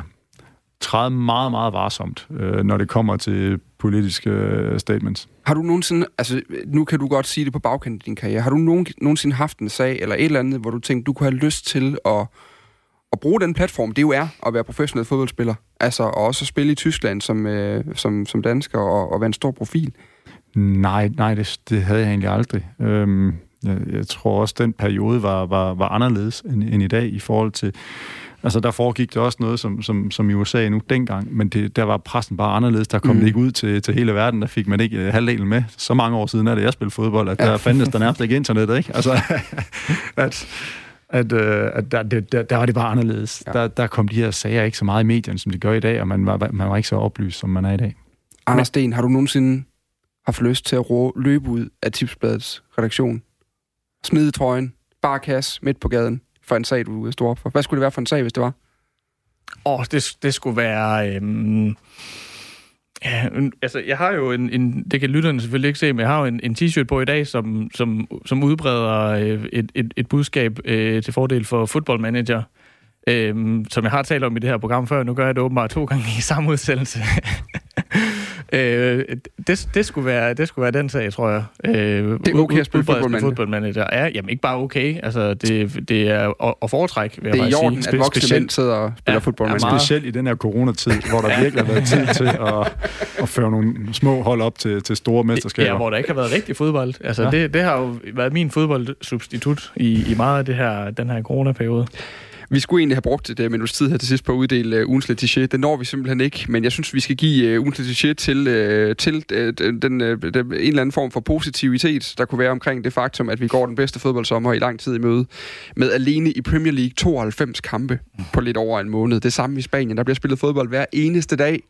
S4: træde meget, meget varsomt, uh, når det kommer til politiske uh, statements.
S2: Har du nogensinde, altså nu kan du godt sige det på bagkanten af din karriere, har du nogen, nogensinde haft en sag eller et eller andet, hvor du tænkte, du kunne have lyst til at, at bruge den platform, det jo er at være professionel fodboldspiller, altså og også at spille i Tyskland som, øh, som, som dansker og, og være en stor profil?
S4: Nej, nej, det, det havde jeg egentlig aldrig. Øhm, jeg, jeg tror også, den periode var, var, var anderledes end, end i dag i forhold til... Altså, der foregik det også noget, som, som, som i USA nu dengang, men det, der var pressen bare anderledes. Der kom
S2: Mm.
S4: det ikke ud til, til hele verden. Der fik man ikke uh, halvdelen med. Så mange år siden er det, jeg spillede fodbold, at
S2: Ja.
S4: der fandtes der nærmest ikke internet, ikke? Altså, (laughs) at, at, øh, at der, det, der, der var det bare anderledes.
S2: Ja.
S4: Der, der kom de her sager ikke så meget i medierne, som de gør i dag, og man var, man var ikke så oplyst, som man er i dag.
S2: Anders Sten, har du nogensinde haft lyst til at rå, løbe ud af Tipsbladets redaktion? Smide trøjen, bare kasse midt på gaden, for en sag, du stod op for? Hvad skulle det være for en sag, hvis det var?
S5: Åh, det, det skulle være... Øhm, ja, altså, jeg har jo en, en... Det kan lytterne selvfølgelig ikke se, men jeg har jo en, en t-shirt på i dag, som, som, som udbreder øh, et, et, et budskab øh, til fordel for Football Manager. Øhm, som jeg har talt om i det her program før. Nu gør jeg det åbenbart to gange i samme udsendelse. (laughs) øh, det, det, skulle være, det skulle være den sag, tror jeg. Øh,
S2: Det er okay at spille Football Manager.
S5: Football Manager. Ja, jamen ikke bare okay. Altså, det, det er at, foretrække, vil
S2: Det
S5: jeg
S2: er i orden,
S5: sige.
S2: at voksne
S5: Specielt-
S2: mænd sidder og spiller
S5: Ja,
S2: fodbold.
S5: ja,
S2: men
S5: meget.
S4: Specielt i den her coronatid, hvor der virkelig har været tid (laughs) til at, at føre nogle små hold op til, til store mesterskaber.
S5: Ja, hvor der ikke har været rigtig fodbold. Altså, ja. det, det har jo været min fodboldsubstitut i, i meget af det her, den her coronaperiode.
S2: Vi skulle egentlig have brugt et uh, minuts tid her til sidst på at uddele uh, ugens letiché. Det når vi simpelthen ikke, men jeg synes, vi skal give uh, ugens letiché til, uh, til uh, den, uh, den, en eller anden form for positivitet, der kunne være omkring det faktum, at vi går den bedste fodboldsommer i lang tid i møde, med alene i Premier League 92 kampe på lidt over en måned. Det samme i Spanien. Der bliver spillet fodbold hver eneste dag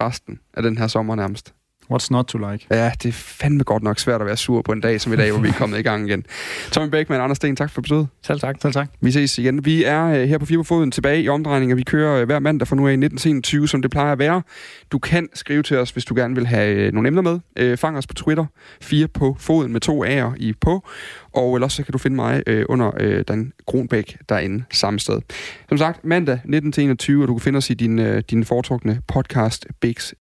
S2: resten af den her sommer nærmest.
S4: What's not to like?
S2: Ja, det er fandme godt nok svært at være sur på en dag som i dag, hvor vi er kommet i gang igen. Tommy Beckmann, Anders Sten, tak for besøget.
S5: Selv tak.
S4: Selv tak.
S2: Vi ses igen. Vi er øh, her på Fire på Foden tilbage i omdrejninger. Vi kører øh, hver mandag fra nu af i 1921, som det plejer at være. Du kan skrive til os, hvis du gerne vil have øh, nogle emner med. Øh, fang os på Twitter. Fire på Foden med to A'er i på. Og ellers så kan du finde mig øh, under øh, Dan Kronbæk derinde samme sted. Som sagt, mandag 1921, og du kan finde os i din, øh, din foretrukne podcast Bigs